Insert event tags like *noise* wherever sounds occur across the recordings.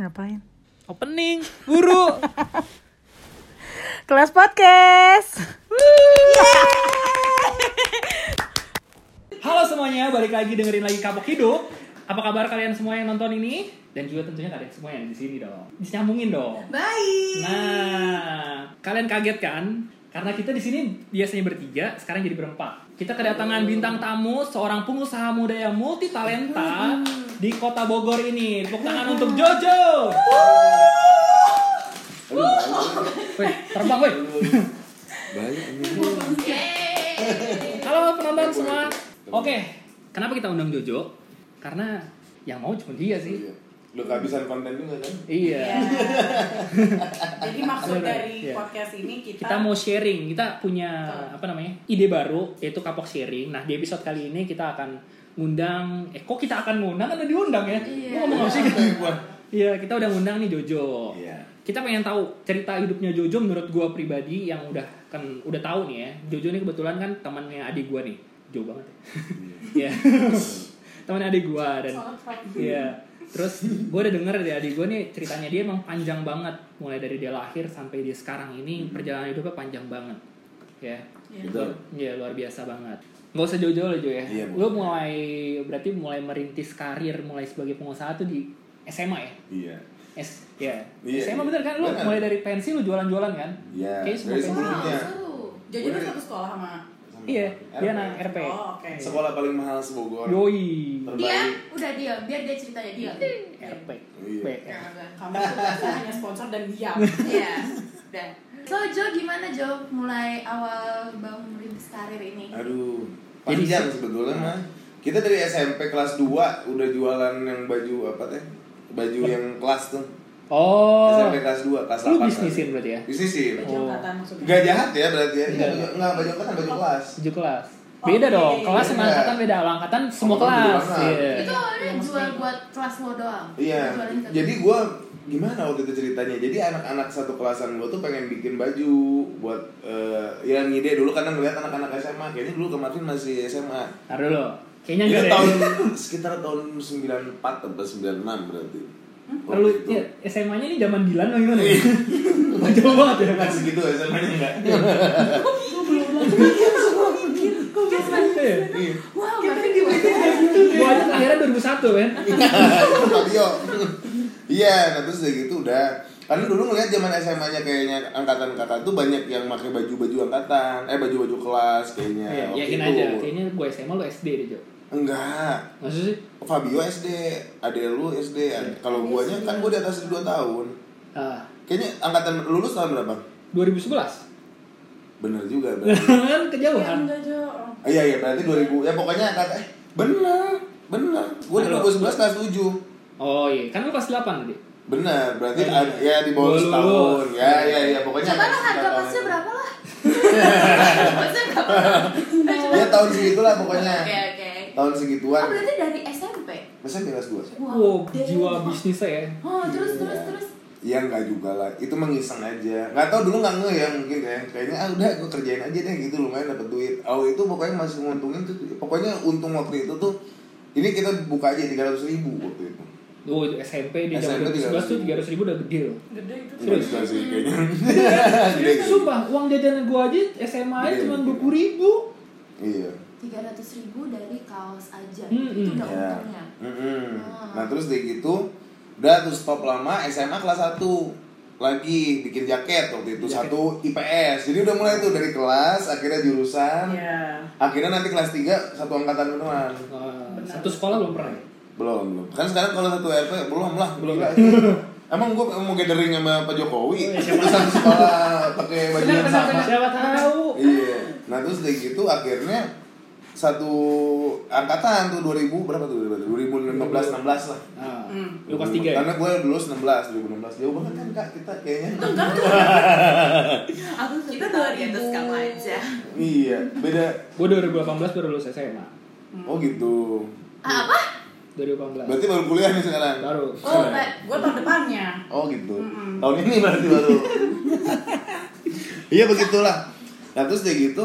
Ngapain? Opening, buru. *laughs* Kelas podcast. Halo semuanya, balik lagi dengerin lagi Kapok Hidup. Apa kabar kalian semua yang nonton ini? Dan juga tentunya kalian semua yang di sini dong. Disambungin dong. Baik. Nah, kalian kaget kan? Karena kita di sini biasanya bertiga, sekarang jadi berempat. Kita kedatangan bintang tamu, seorang pengusaha muda yang multi talenta di kota Bogor ini. Tepuk tangan untuk Jojo. Wih, terbang ini. Halo penonton semua. Oke, kenapa kita undang Jojo? Karena yang mau cuma dia sih. Iya. Lu kehabisan konten juga kan? Iya. Ya. *laughs* Jadi maksud Iya. dari Iya. podcast ini kita, Kita mau sharing, kita punya apa namanya ide baru yaitu kapok sharing. Nah di episode kali ini kita akan ngundang, eh kok kita akan ngundang? Kan udah diundang ya? Iya. Lu ngomong apa sih? Gua. Iya kita udah ngundang nih Jojo. Iya. Kita pengen tahu cerita hidupnya Jojo menurut gua pribadi yang udah kan udah tahu nih ya. Jojo ini kebetulan kan temannya adik gua nih. Jauh banget ya. Iya. *laughs* *laughs* temannya adik gua dan. Iya. Terus gue udah denger dari adik gue nih ceritanya dia emang panjang banget mulai dari dia lahir sampai dia sekarang ini perjalanan hidupnya panjang banget ya Iya. Betul. Iya luar biasa banget nggak usah jauh-jauh lah Jo ya Iya, lu mulai berarti mulai merintis karir mulai sebagai pengusaha tuh di SMA ya Iya. S ya Iya, SMA iya. bener kan lu Bener. mulai dari pensi lu jualan-jualan kan Iya. Dari pensi sebelumnya. seru. Jojo tuh satu sekolah sama. Iya dia anak RP Oh, oke. Sekolah paling mahal sebogor. Yoi Terbaik. Dia udah diam, biar dia ceritanya diam. RP Iya. P. Kamu tuh hanya sponsor dan diam. *laughs* Iya. Udah. So Jo gimana Jo mulai awal bangun merintis karir ini? Aduh. Jadi Panjang se- sebetulnya mah. Kita dari SMP kelas 2 udah jualan yang baju apa teh? Baju yang kelas tuh. Oh SMP kelas 2, kelas 8. lu bisnisin berarti ya Bisnisin. Baju Oh. angkatan maksudnya. Gak jahat ya berarti ya? Iya. Enggak, enggak baju kan baju kelas. tujuh kelas Oh, beda iya, dong iya, kelas iya. sama angkatan beda angkatan semua Oh, kelas iya Itu awalnya jual buat kelas lo doang. Iya. Ke- Jadi gua gimana waktu itu ceritanya? Jadi anak-anak satu kelasan gua tuh pengen bikin baju buat eh, ya ngide dulu karena ngeliat anak-anak SMA. Kayaknya dulu kemarin masih SMA. Ntar dulu kayaknya Itu enggak tahun *laughs* sekitar tahun 94 atau 96 berarti. Lalu ya, SMA-nya ini zaman Dilan atau gimana? *laughs* Jauh banget ya. Nggak segitu SMA-nya enggak. Iya. Iya. Wow, berarti di Gua aja akhirnya 2001 kan. Fabio. Iya, nah terus udah gitu udah. Karena dulu ngeliat zaman SMA-nya kayaknya angkatan kakak tuh banyak yang pakai baju-baju angkatan, eh baju-baju kelas kayaknya. Iya, waktu yakin itu. aja. Kayaknya gua SMA lu SD deh, Jo. Enggak. Maksud sih? Fabio SD, ade lu SD. Ade- Kalau guanya kan gua di atas 2 tahun. Ah, Kayaknya angkatan lulus tahun berapa? 2011. Bener juga *laughs* kan Iya, kejauhan. Jo. Ah, iya iya berarti 2000. Ya pokoknya angkatan eh bener. Bener. Gua di Halo. 2011 kelas 7. Oh iya, kan lu kelas 8 tadi. Bener, berarti Iya. ada- ya di bawah setahun. Ya ya ya pokoknya Coba lah harga berapa lah? *laughs* Berapa? Ya tahun segitulah pokoknya. Oke, oke. Tahun segituan. Oh, berarti dari SMP? Masa kelas 2? Wow, dari jiwa bisnisnya ya. Oh, terus terus terus. Iya nggak juga lah, itu mengiseng aja. Nggak tahu dulu nggak nge ya mungkin ya. Kayaknya ah udah gue kerjain aja deh gitu lumayan dapet duit. Oh itu pokoknya masih nguntungin tuh. Pokoknya untung waktu itu tuh. Ini kita buka aja 300 ribu waktu itu. Oh, itu SMP di zaman 2011 tuh 300 ribu udah gede loh. Gede itu. Serius? Sih kayaknya. Serius, *laughs* sumpah, uang jajanan gua aja SMA aja Gede, cuma gede. 20 ribu. Iya. 300 ribu dari kaos aja. Hmm, Itu hmm. udah Ya. untungnya. Mm-mm. Ah. Nah terus dari gitu udah tuh stop lama SMA kelas 1 lagi bikin jaket waktu itu Jaket. satu IPS jadi udah mulai tuh dari kelas akhirnya jurusan Iya. akhirnya nanti kelas 3 satu angkatan beneran Uh, satu sekolah belum pernah ya? belum belum kan sekarang kalau satu RP belum lah Belum. Gila. *laughs* emang gue mau gathering sama Pak Jokowi Oh, iya, satu sekolah pakai baju yang sama. Siapa tahu. iya nah terus dari gitu akhirnya satu angkatan tuh 2000 berapa tuh 2015 16 lah Ah, Hmm. lu kelas 3 ya? Karena gue dulu 19, 2016 Jauh banget kan kak kita kayaknya *laughs* Aku Kita tahu dua di atas ribu. kamu aja. Iya, beda Gua 2018 baru lulus SMA. Oh gitu Ah, apa? 2018. Berarti baru kuliah nih sekarang Baru. Oh, Pak. Gue tahun depannya. Oh gitu Mm-mm. Tahun ini berarti baru *laughs* Iya begitulah Nah terus kayak gitu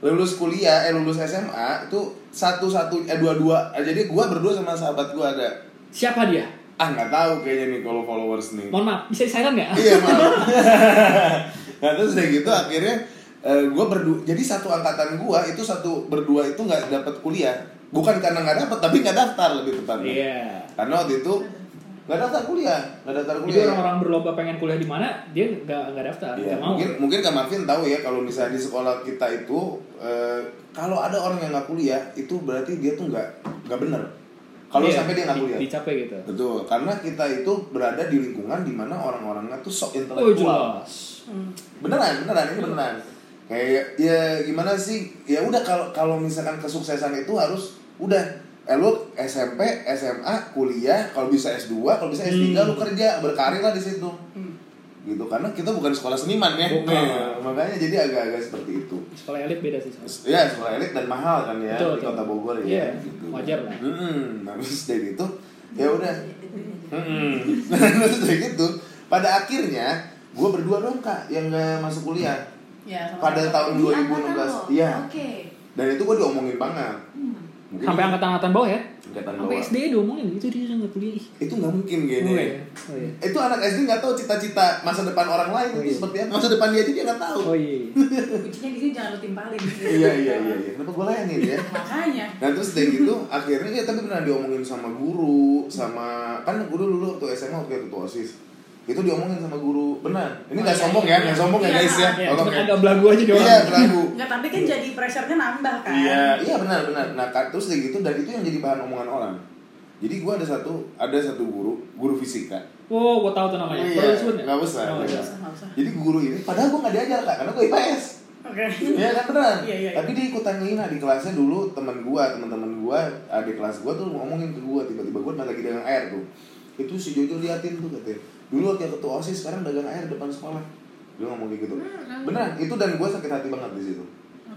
lulus kuliah eh lulus SMA itu satu satu eh dua dua jadi gua berdua sama sahabat gua ada Siapa dia? ah nggak tahu kayaknya nih kalau followers nih Mohon maaf, bisa silent nggak? iya maaf *laughs* nah terus udah gitu akhirnya gue berdua jadi satu angkatan gue itu satu berdua itu nggak dapat kuliah bukan karena nggak dapat tapi nggak daftar lebih tepatnya Iya. karena waktu itu nggak daftar kuliah nggak daftar Jadi kuliah orang-orang berlomba pengen kuliah di mana, dia nggak nggak daftar, nggak mau. mungkin mungkin Kak Marvin tahu ya kalau misalnya di sekolah kita itu eh, kalau ada orang yang nggak kuliah itu berarti dia tuh nggak nggak bener kalau Iya, sampai dia nggak kuliah Dicapai gitu. betul karena kita itu berada di lingkungan di mana orang-orangnya tuh sok Oh intelektual jelas. Hmm. beneran beneran ini beneran kayak ya gimana sih ya udah kalau kalau misalkan kesuksesan itu harus udah eh lu SMP SMA kuliah kalau bisa S2 kalau bisa S3 Hmm. lu kerja berkarir lah di situ Hmm. gitu karena kita bukan sekolah seniman ya Bukan. Nah, makanya jadi agak-agak seperti itu Sekolah elit beda sih. soalnya. ya sekolah elit dan mahal kan ya Betul, di betul. kota Bogor ya Iya, gitu wajar lah. Nah terus dari itu ya udah *laughs* terus dari gitu pada akhirnya gue berdua dong kak yang nggak masuk kuliah Ya, sama pada tahun Di angkatan 2016 lo? iya Oke. dan itu gue diomongin banget Hmm. Mungkin Sampai angkatan-angkatan bawah ya? angkatan Sampai bawah. SD diomongin itu dia nggak kuliah. Ih, itu nggak mungkin kayaknya Oh iya. Oh iya. itu anak SD nggak tahu cita-cita masa depan orang lain Oh itu iya. seperti apa masa depan dia aja dia nggak tahu Oh iya. *laughs* Kuncinya di sini jangan lu timpalin. iya iya iya iya kenapa gue layanin ya Makanya. Nah terus dari gitu akhirnya ya tapi pernah diomongin sama guru sama kan guru dulu waktu SMA waktu ketua osis itu diomongin sama guru benar ini Oh, nggak iya, sombong iya, ya iya. nggak sombong ya Iya, guys ya Ya, tolong cuma ya agak belagu aja doang. iya belagu Enggak, tapi kan jadi pressure-nya nambah kan. iya iya benar benar nah terus dari gitu dan itu yang jadi bahan omongan orang jadi gue ada satu ada satu guru guru fisika Oh, gua tahu tuh namanya. Iya, disebut nggak? nggak usah, nggak iya. Nggak usah, nggak usah. jadi guru ini padahal gue nggak diajar kak karena gue IPS Oke. Iya kan beneran. Iya, iya, iya. Tapi dia ikutan ngina di kelasnya dulu teman gua, teman-teman gua, adik kelas gua tuh ngomongin ke gua tiba-tiba gua lagi dagang air tuh. Itu si Jojo liatin tuh katanya. Dulu waktu ketua OSIS sekarang dagang air depan sekolah. Dia ngomong kayak gitu. Hmm, Beneran, itu dan gua sakit hati banget di situ.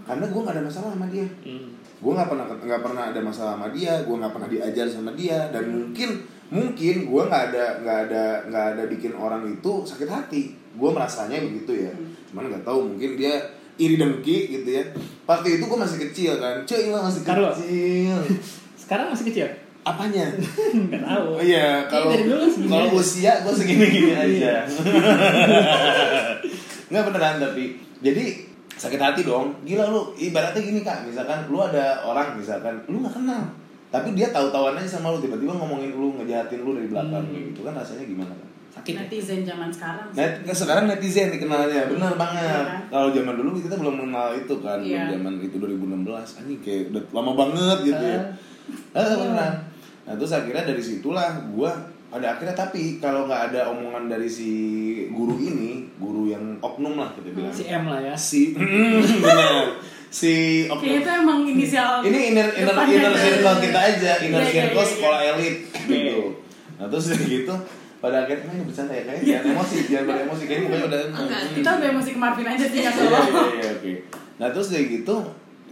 Karena gua nggak ada masalah sama dia. Hmm. Gua nggak pernah nggak pernah ada masalah sama dia, gua nggak pernah diajar sama dia dan mungkin mungkin gua nggak ada nggak ada nggak ada bikin orang itu sakit hati. Gua merasanya begitu ya. Cuman nggak tahu mungkin dia iri dengki gitu ya. Waktu itu gua masih kecil kan, cuy lah masih kecil. *laughs* Sekarang masih kecil. Apanya? *laughs* Nggak tahu. Oh iya, kalau kalau aja. usia gue segini-gini aja. Iya. Nggak beneran tapi jadi sakit hati dong. Gila lu, ibaratnya gini kak, misalkan lu ada orang misalkan lu nggak kenal, tapi dia tahu-tahuan aja sama lu tiba-tiba ngomongin lu ngejahatin lu dari belakang Hmm. gitu kan rasanya gimana kan? Sakit. ya? Netizen zaman sekarang. sih. Net, sekarang netizen dikenalnya, benar banget. Kan? Kalau zaman dulu kita belum mengenal itu kan, Iya. zaman itu 2016, anjing kayak udah lama banget gitu ya. Ah, beneran. Nah terus akhirnya dari situlah gua pada akhirnya tapi kalau nggak ada omongan dari si guru ini, guru yang oknum lah kita bilang. Si M lah ya. Si *laughs* benar. Si oknum. itu emang inisial. Ini inner inner inner circle kita aja, inner Iya, iya, circle iya, iya. sekolah elit gitu. Nah terus dari gitu pada akhirnya "Nah, ini bercanda ya kayaknya jangan emosi jangan beremosi kayaknya mukanya udah Enggak, Hmm. Kita udah masih ke Marvin aja sih nggak Iya, salah. iya, iya, oke. Nah terus dari gitu,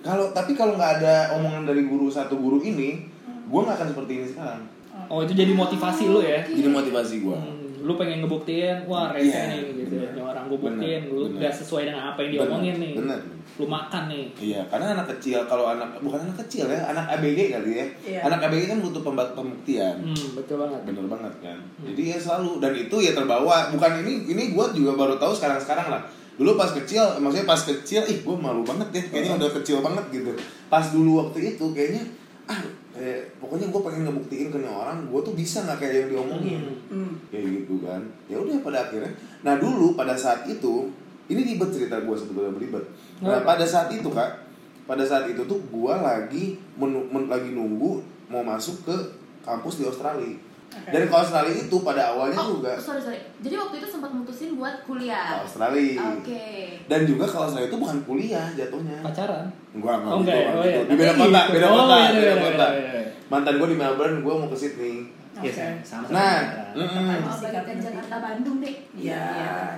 kalau tapi kalau nggak ada omongan dari guru satu guru ini, gue nggak akan seperti ini sekarang. Oh, itu jadi motivasi lu ya. Jadi motivasi gue. Hmm, lu pengen ngebuktiin, wah rese Iya, nih gitu. bener. Ini orang gue buktiin, Bener, lu bener. gak sesuai dengan apa yang diomongin nih. Bener. Lu makan nih. Iya, karena anak kecil kalau anak bukan anak kecil ya, anak ABG kali ya. Iya. Anak ABG kan butuh pembuktian. Hmm, betul banget. Bener banget kan. Jadi ya selalu dan itu ya terbawa. Bukan ini ini gue juga baru tahu sekarang sekarang lah. Dulu pas kecil, maksudnya pas kecil, ih gue malu banget deh. Kayaknya udah kecil banget gitu. Pas dulu waktu itu kayaknya ah kayak, pokoknya gue pengen ngebuktiin ke nih orang gue tuh bisa nggak kayak yang diomongin? Hmm. kayak gitu kan. Ya udah pada akhirnya. Nah dulu pada saat itu ini ribet cerita gue sebetulnya ribet. Nah pada saat itu kak pada saat itu tuh gue lagi men- lagi nunggu mau masuk ke kampus di Australia Oke. dan ke Australia itu pada awalnya Oh, juga sorry sorry. Jadi waktu itu sempat mutusin buat ke kuliah. Australia Oke. dan juga ke Australia itu bukan kuliah jatuhnya Pacaran. Enggak, enggak, Oh, enggak Oh, gitu. iya. Di beda kota, beda Oh, kota, iya, beda iya, kota. iya, iya. Mantan gue di Melbourne, gue mau ke Sydney. Iya, Oke. sama. Nah, sama. mm-mm. Oh, balik ke Jakarta Bandung deh. Iya.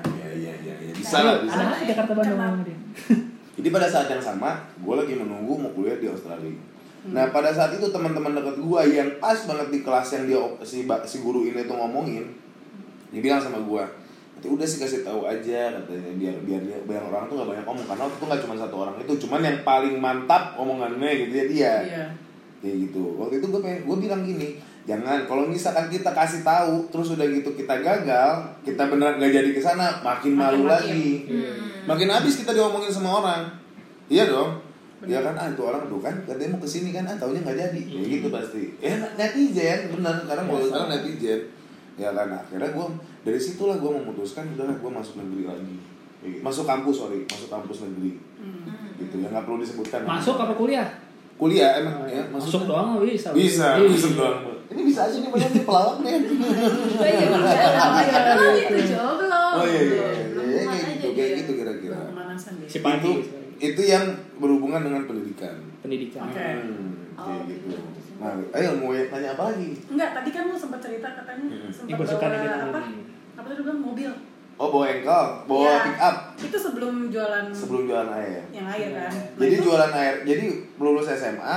Iya, iya, iya, iya. Bisa lah, ada bisa. di Jakarta Bandung? Jadi pada saat yang sama, gue lagi menunggu mau kuliah di Australia. Nah pada saat itu teman-teman deket gue yang pas banget di kelas yang dia si si guru ini tuh ngomongin, dia bilang sama gue, nanti udah sih kasih tahu aja katanya biar biar dia biar orang tuh nggak banyak ngomong karena waktu itu nggak cuma satu orang itu, cuman yang paling mantap omongannya gitu ya dia Iya. kayak gitu. Waktu itu gue pengen gue bilang gini, jangan kalau misalkan kita kasih tahu terus udah gitu kita gagal kita beneran gak jadi ke sana makin malu Makin- lagi Hmm. makin habis kita diomongin sama orang iya dong Ya kan, ah itu orang tuh kan katanya mau ke sini kan, ah taunya nggak jadi, ya gitu pasti. Ya netizen, bener, karena kalau sekarang netizen, ya kan akhirnya gue dari situlah gue memutuskan udahlah gue masuk negeri lagi, Ya gitu. masuk kampus sorry, masuk kampus negeri, gitu ya nggak perlu disebutkan. Masuk apa kuliah? kuliah emang ya Masuk doang nggak bisa. Bisa, Iya. masuk doang. Ini bisa aja nih banyak nih pelawak nih. *laughs* Oh iya, iya, *laughs* belum. Oh iya iya, iya, belum kayak aja gitu, dia. kayak gitu kira-kira. Si Pati. Itu yang berhubungan dengan pendidikan. Pendidikan. Oke. Hmm, Oh, kayak gitu. gitu. Nah, ayo mau tanya apa lagi? Enggak, tadi kan lu sempat cerita katanya Hmm. sempat bawa apa? Apa tadi lu bilang mobil? Oh bawa engkol, bawa Iya. pick up Itu sebelum jualan sebelum jualan air. yang air kan. Nah, Jadi itu- jualan air, jadi lulus SMA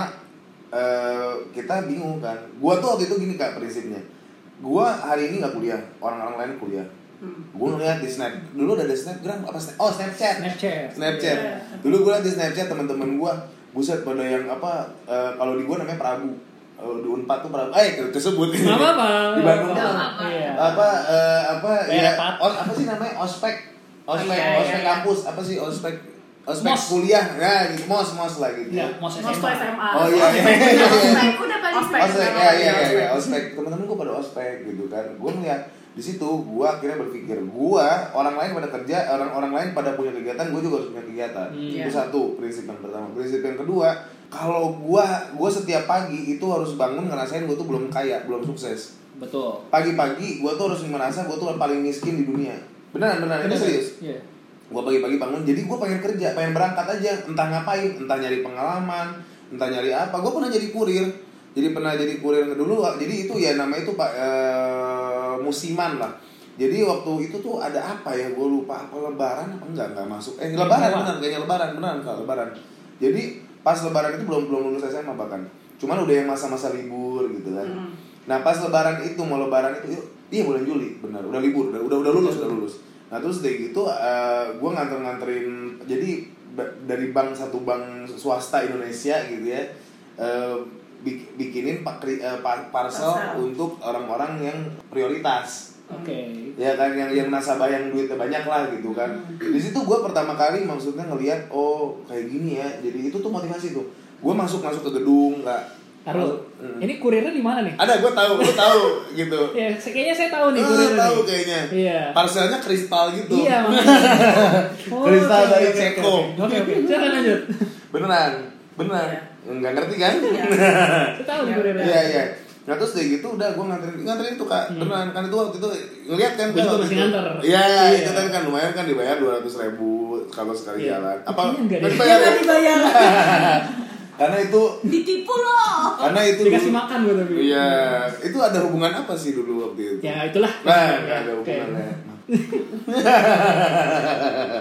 eh, kita bingung kan. Gua tuh waktu itu gini kak prinsipnya. Gua hari ini nggak kuliah, orang-orang lain kuliah. Hmm. Gue ngeliat di snap, dulu udah ada snapgram apa snap? Oh snapchat. Snapchat. Snapchat. Iya. Dulu gue liat di Snapchat teman-teman gue, buset pada yang apa? eh, kalau di gue namanya Prabu. Kalau di Unpad tuh Prabu. Eh kesebut. Nggak apa-apa. Di Bandung tuh. Iya. Apa eh, apa Kayak ya? Pat. os- apa sih namanya? Ospek. Ospek, Iya, iya, ospek iya. kampus. Apa sih ospek? Ospek Mos. kuliah. Nah, gitu. Mos mos lah gitu. Iya, mau Mos SMA. Oh iya iya. *laughs* Ospek, udah paling Ospek. ya iya iya Ospek. iya, ospek. Teman-teman gue pada ospek gitu kan. Gue ngeliat di situ, gue akhirnya berpikir, gue orang lain pada kerja, orang-orang lain pada punya kegiatan, gue juga harus punya kegiatan. Hmm. Itu Iya. satu prinsip yang pertama. Prinsip yang kedua, kalau gue gue setiap pagi itu harus bangun ngerasain gue tuh belum kaya, belum sukses. Betul. Pagi-pagi gue tuh harus merasa gue tuh paling miskin di dunia. Beneran beneran itu serius Iya. gue pagi-pagi bangun jadi gue pengen kerja pengen berangkat aja entah ngapain entah nyari pengalaman entah nyari apa gue pernah jadi kurir jadi pernah jadi kurir dulu jadi itu ya nama itu pak eh, musiman lah. Jadi waktu itu tuh ada apa ya? Gue lupa apa lebaran apa enggak enggak masuk. Eh lebaran Lewat. benar kayaknya lebaran beneran kak lebaran. Jadi pas lebaran itu belum belum lulus SMA bahkan. Cuman udah yang masa-masa libur gitu kan. Hmm. Nah pas lebaran itu mau lebaran itu yuk, iya bulan Juli benar udah libur udah udah, udah lulus udah lulus. Nah terus dari gitu gue nganter nganterin jadi ba- dari bank satu bank swasta Indonesia gitu ya eh, bik- bikinin pak eh, pa- parcel Parcel. untuk orang-orang yang prioritas Oke. ya kan yang yang nasabah yang duitnya banyak lah gitu kan di situ gue pertama kali maksudnya ngelihat oh kayak gini ya jadi itu tuh motivasi tuh gue masuk masuk ke gedung nggak Taruh. Hmm. Ini kurirnya di mana nih? ada gue tahu gue tahu *laughs* gitu Ya, kayaknya saya tahu nih Ah, kurirnya. tahu nih. kayaknya Iya. parcelnya kristal gitu Iya. *laughs* Oh, Kristal oke, dari Ceko. Oke, oke. oke. Silakan lanjut. beneran beneran Iya. Nggak ngerti kan Iya. Saya tahu nih Iya. iya iya nah terus dari gitu udah gue nganterin nganterin tuh kak Hmm. beneran kan itu waktu itu ngeliat kan waktu masih itu. nganter. iya Iya. itu kan kan lumayan kan dibayar dua ratus ribu kalau sekali Iya. jalan apa nggak dibayar ya? *laughs* dibayar. karena itu Ditipu loh. karena itu Dikasih dulu- makan gue tapi. iya itu ada hubungan apa sih dulu waktu itu Ya, itulah. nah nggak ada hubungannya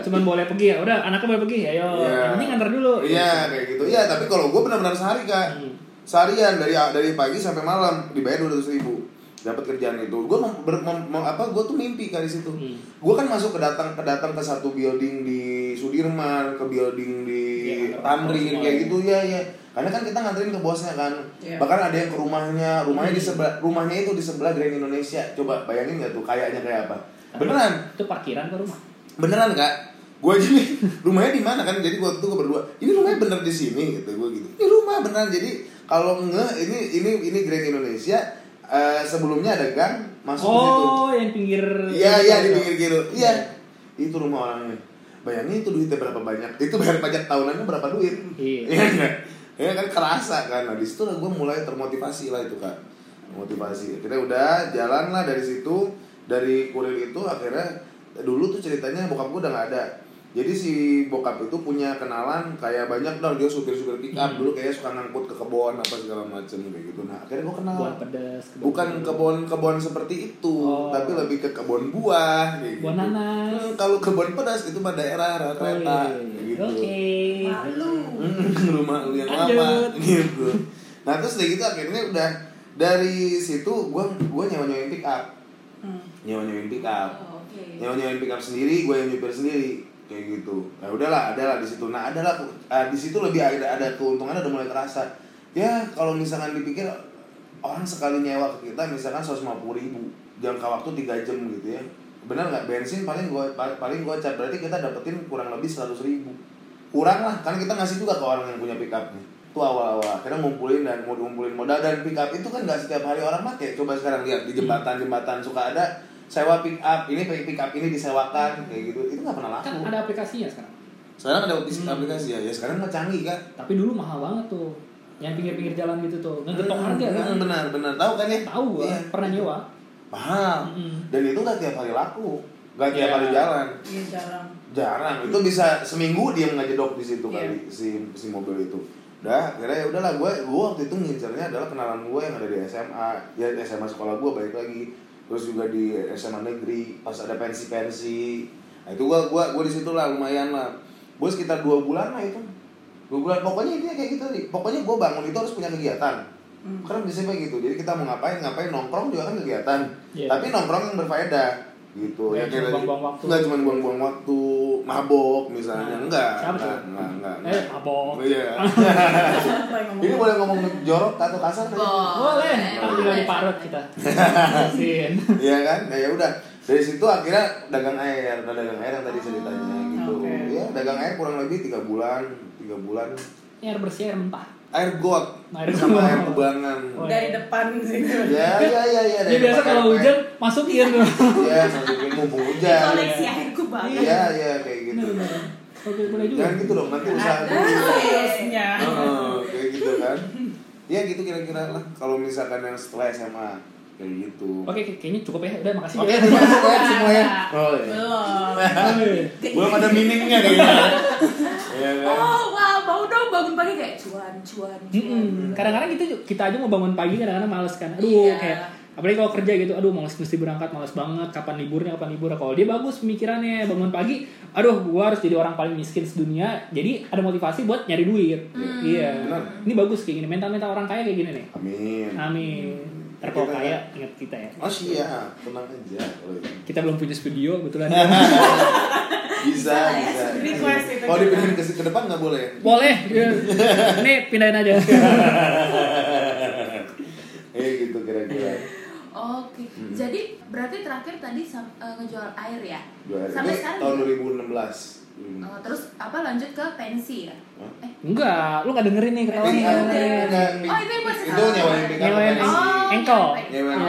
Cuman boleh pergi ya. Udah, anaknya boleh pergi. Ayo. Iya. Yang penting nganter dulu. Iya kayak gitu. Iya tapi kalau gue benar-benar sehari kak, Hmm. seharian dari dari pagi sampai malam dibayar dua ratus ribu dapat kerjaan itu. Gue mem, ber- mem- mem- apa? Gue tuh mimpi kali situ. Hmm. Gue kan masuk ke datang ke datang ke satu building di Sudirman, ke building di Iya, Tamrin semua kayak ya. gitu ya ya. Karena kan kita nganterin ke bosnya kan. Iya. Bahkan ada yang ke rumahnya, rumahnya di Hmm. sebelah rumahnya itu di sebelah Grand Indonesia. Coba bayangin nggak tuh kayaknya kayak apa? Beneran? Itu parkiran ke rumah. beneran kak? Gue aja nih rumahnya di mana? Kan jadi waktu itu gue berdua. Ini rumahnya bener di sini gitu gue gitu. Ini rumah beneran. Jadi kalau nge ini ini ini Grand Indonesia eh, sebelumnya ada gang masuk ke situ. Oh, yang pinggir. iya iya di pinggir gitu. Iya. Itu rumah orangnya bayangin itu duitnya berapa banyak. Itu bayar pajak tahunannya berapa duit? Iya. iya nggak ya kan? Kerasa kan? Nah di situ lah gue mulai termotivasi lah itu kak. Motivasi kita udah jalan lah dari situ dari kurir itu akhirnya dulu tuh ceritanya bokap gue udah nggak ada jadi si bokap itu punya kenalan kayak banyak dong dia supir-supir pick up Hmm. dulu kayak suka ngangkut ke kebon apa segala macem kayak gitu nah akhirnya gue kenal Buat pedas. bukan kebon-kebon seperti itu Oh. tapi lebih ke kebon buah kayak Buah gitu. nanas. Hmm, kalau kebon pedas itu mah daerah rel Oh, kereta iya, iya. gitu Oke. Malu. Hmm, *laughs* rumah lu yang lama gitu nah terus dari gitu akhirnya udah dari situ gua gua nyewa nyewain pick up Hmm. nyewa nyewain pick up Oh, Oke. nyewa nyewain pick up sendiri gue yang nyupir sendiri. Kayak gitu. Nah udahlah adalah di situ. Nah adalah ah, di situ lebih ada ada keuntungannya udah mulai terasa. Ya kalau misalkan dipikir orang sekali nyewa ke kita misalkan 150 ribu jangka waktu 3 jam gitu ya. Benar nggak? Bensin paling gua paling gua cat berarti kita dapetin kurang lebih 100 ribu. Kurang lah kan kita ngasih juga ke orang yang punya pick up itu awal-awal akhirnya ngumpulin dan mau ngumpulin modal dan pick up itu kan nggak setiap hari orang pakai coba sekarang lihat di jembatan-jembatan suka ada sewa pick up ini pick up ini disewakan kayak gitu itu nggak pernah Kan laku ada aplikasinya sekarang. sekarang ada Hmm. aplikasi ya ya sekarang mah canggih kan Tapi dulu mahal banget tuh. Yang pinggir-pinggir jalan gitu tuh. Ngegetok harga kan. Hmm, benar benar tahu kan ya Tahu gua, Iya. pernah nyewa. mahal Mm-mm. dan itu nggak tiap hari laku nggak tiap Iya. hari jalan Iya jarang. jarang itu bisa seminggu dia ngejedok di situ Iya. kali si si mobil itu udah akhirnya ya udahlah gue gue waktu itu ngincernya adalah kenalan gue yang ada di SMA ya SMA sekolah gue balik lagi. Terus juga di SMA negeri pas ada pensi pensi nah itu gue gue gue di situ lah lumayan lah. Gue sekitar dua bulan lah itu. Dua bulan pokoknya intinya kayak gitu nih pokoknya gue bangun itu harus punya kegiatan. Hmm. karena biasanya kayak gitu jadi kita mau ngapain ngapain nongkrong juga kan kegiatan. Iya. tapi nongkrong yang berfaedah gitu Nggak cuma kayak buang-buang waktu. nggak cuma buang-buang waktu mabok misalnya Nah, enggak siapa enggak, tuh? enggak enggak Eh, mabok. iya *laughs* ini boleh ngomong jorok atau kasar kan? Boleh, tapi tinggal di parut kita. *laughs* Iya kan nah, ya udah dari situ akhirnya dagang air nah, dagang air yang tadi ceritanya gitu oke. ya dagang air kurang lebih tiga bulan tiga bulan Air bersih, air mentah. Air got Air sama air kubangan Oh, Dari depan sih. ya ya ya ya Jadi biasa kalau hujan masukin tuh. *laughs* ya masukin mumpung hujan Koleksi airku banget. iya iya kayak gitu. Oke, boleh juga. jangan gitu dong nanti usaha dulu. Heeh, kayak gitu kan ya gitu kira-kira lah kalau misalkan yang setelah SMA kayak gitu Oke, kayak- kayaknya cukup ya. Udah, makasih oke ya. terima kasih ya semuanya oh iya Belum. belum ada meaningnya kayaknya *laughs* ya kan Oh, wah, mau dong bangun pagi kayak cuan, cuan, cuan. Mm-mm. Kadang-kadang kita ju- kita aja mau bangun pagi kadang-kadang males kan. Aduh, Iya. kayak apalagi kalau kerja gitu, aduh males mesti berangkat, males banget. Kapan liburnya, kapan libur. Kalau dia bagus pemikirannya, bangun pagi, aduh gua harus jadi orang paling miskin sedunia. Jadi ada motivasi buat nyari duit. Iya. Benar. Ini bagus kayak gini. Mental-mental orang kaya kayak gini nih. amin Amin. Ntar kalau kaya ingat kita ya. oh siap tenang aja. Kita belum punya studio kebetulan. *laughs* bisa bisa Request itu kalau dipindahin ke, ke depan nggak boleh Boleh. Iya. Ini pindahin aja. *laughs* eh gitu kira-kira Oke, Hmm. jadi berarti terakhir tadi eh, ngejual air ya? Dua hari. Sampai sekarang tahun ya? 2016 Hmm. Oh, terus apa lanjut ke pensi ya? Hah? Eh, Enggak, lu gak dengerin nih Pick nih. up, Iya. enggak, Oh, itu yang buat itu nyewain pick up Nyewain? Oh.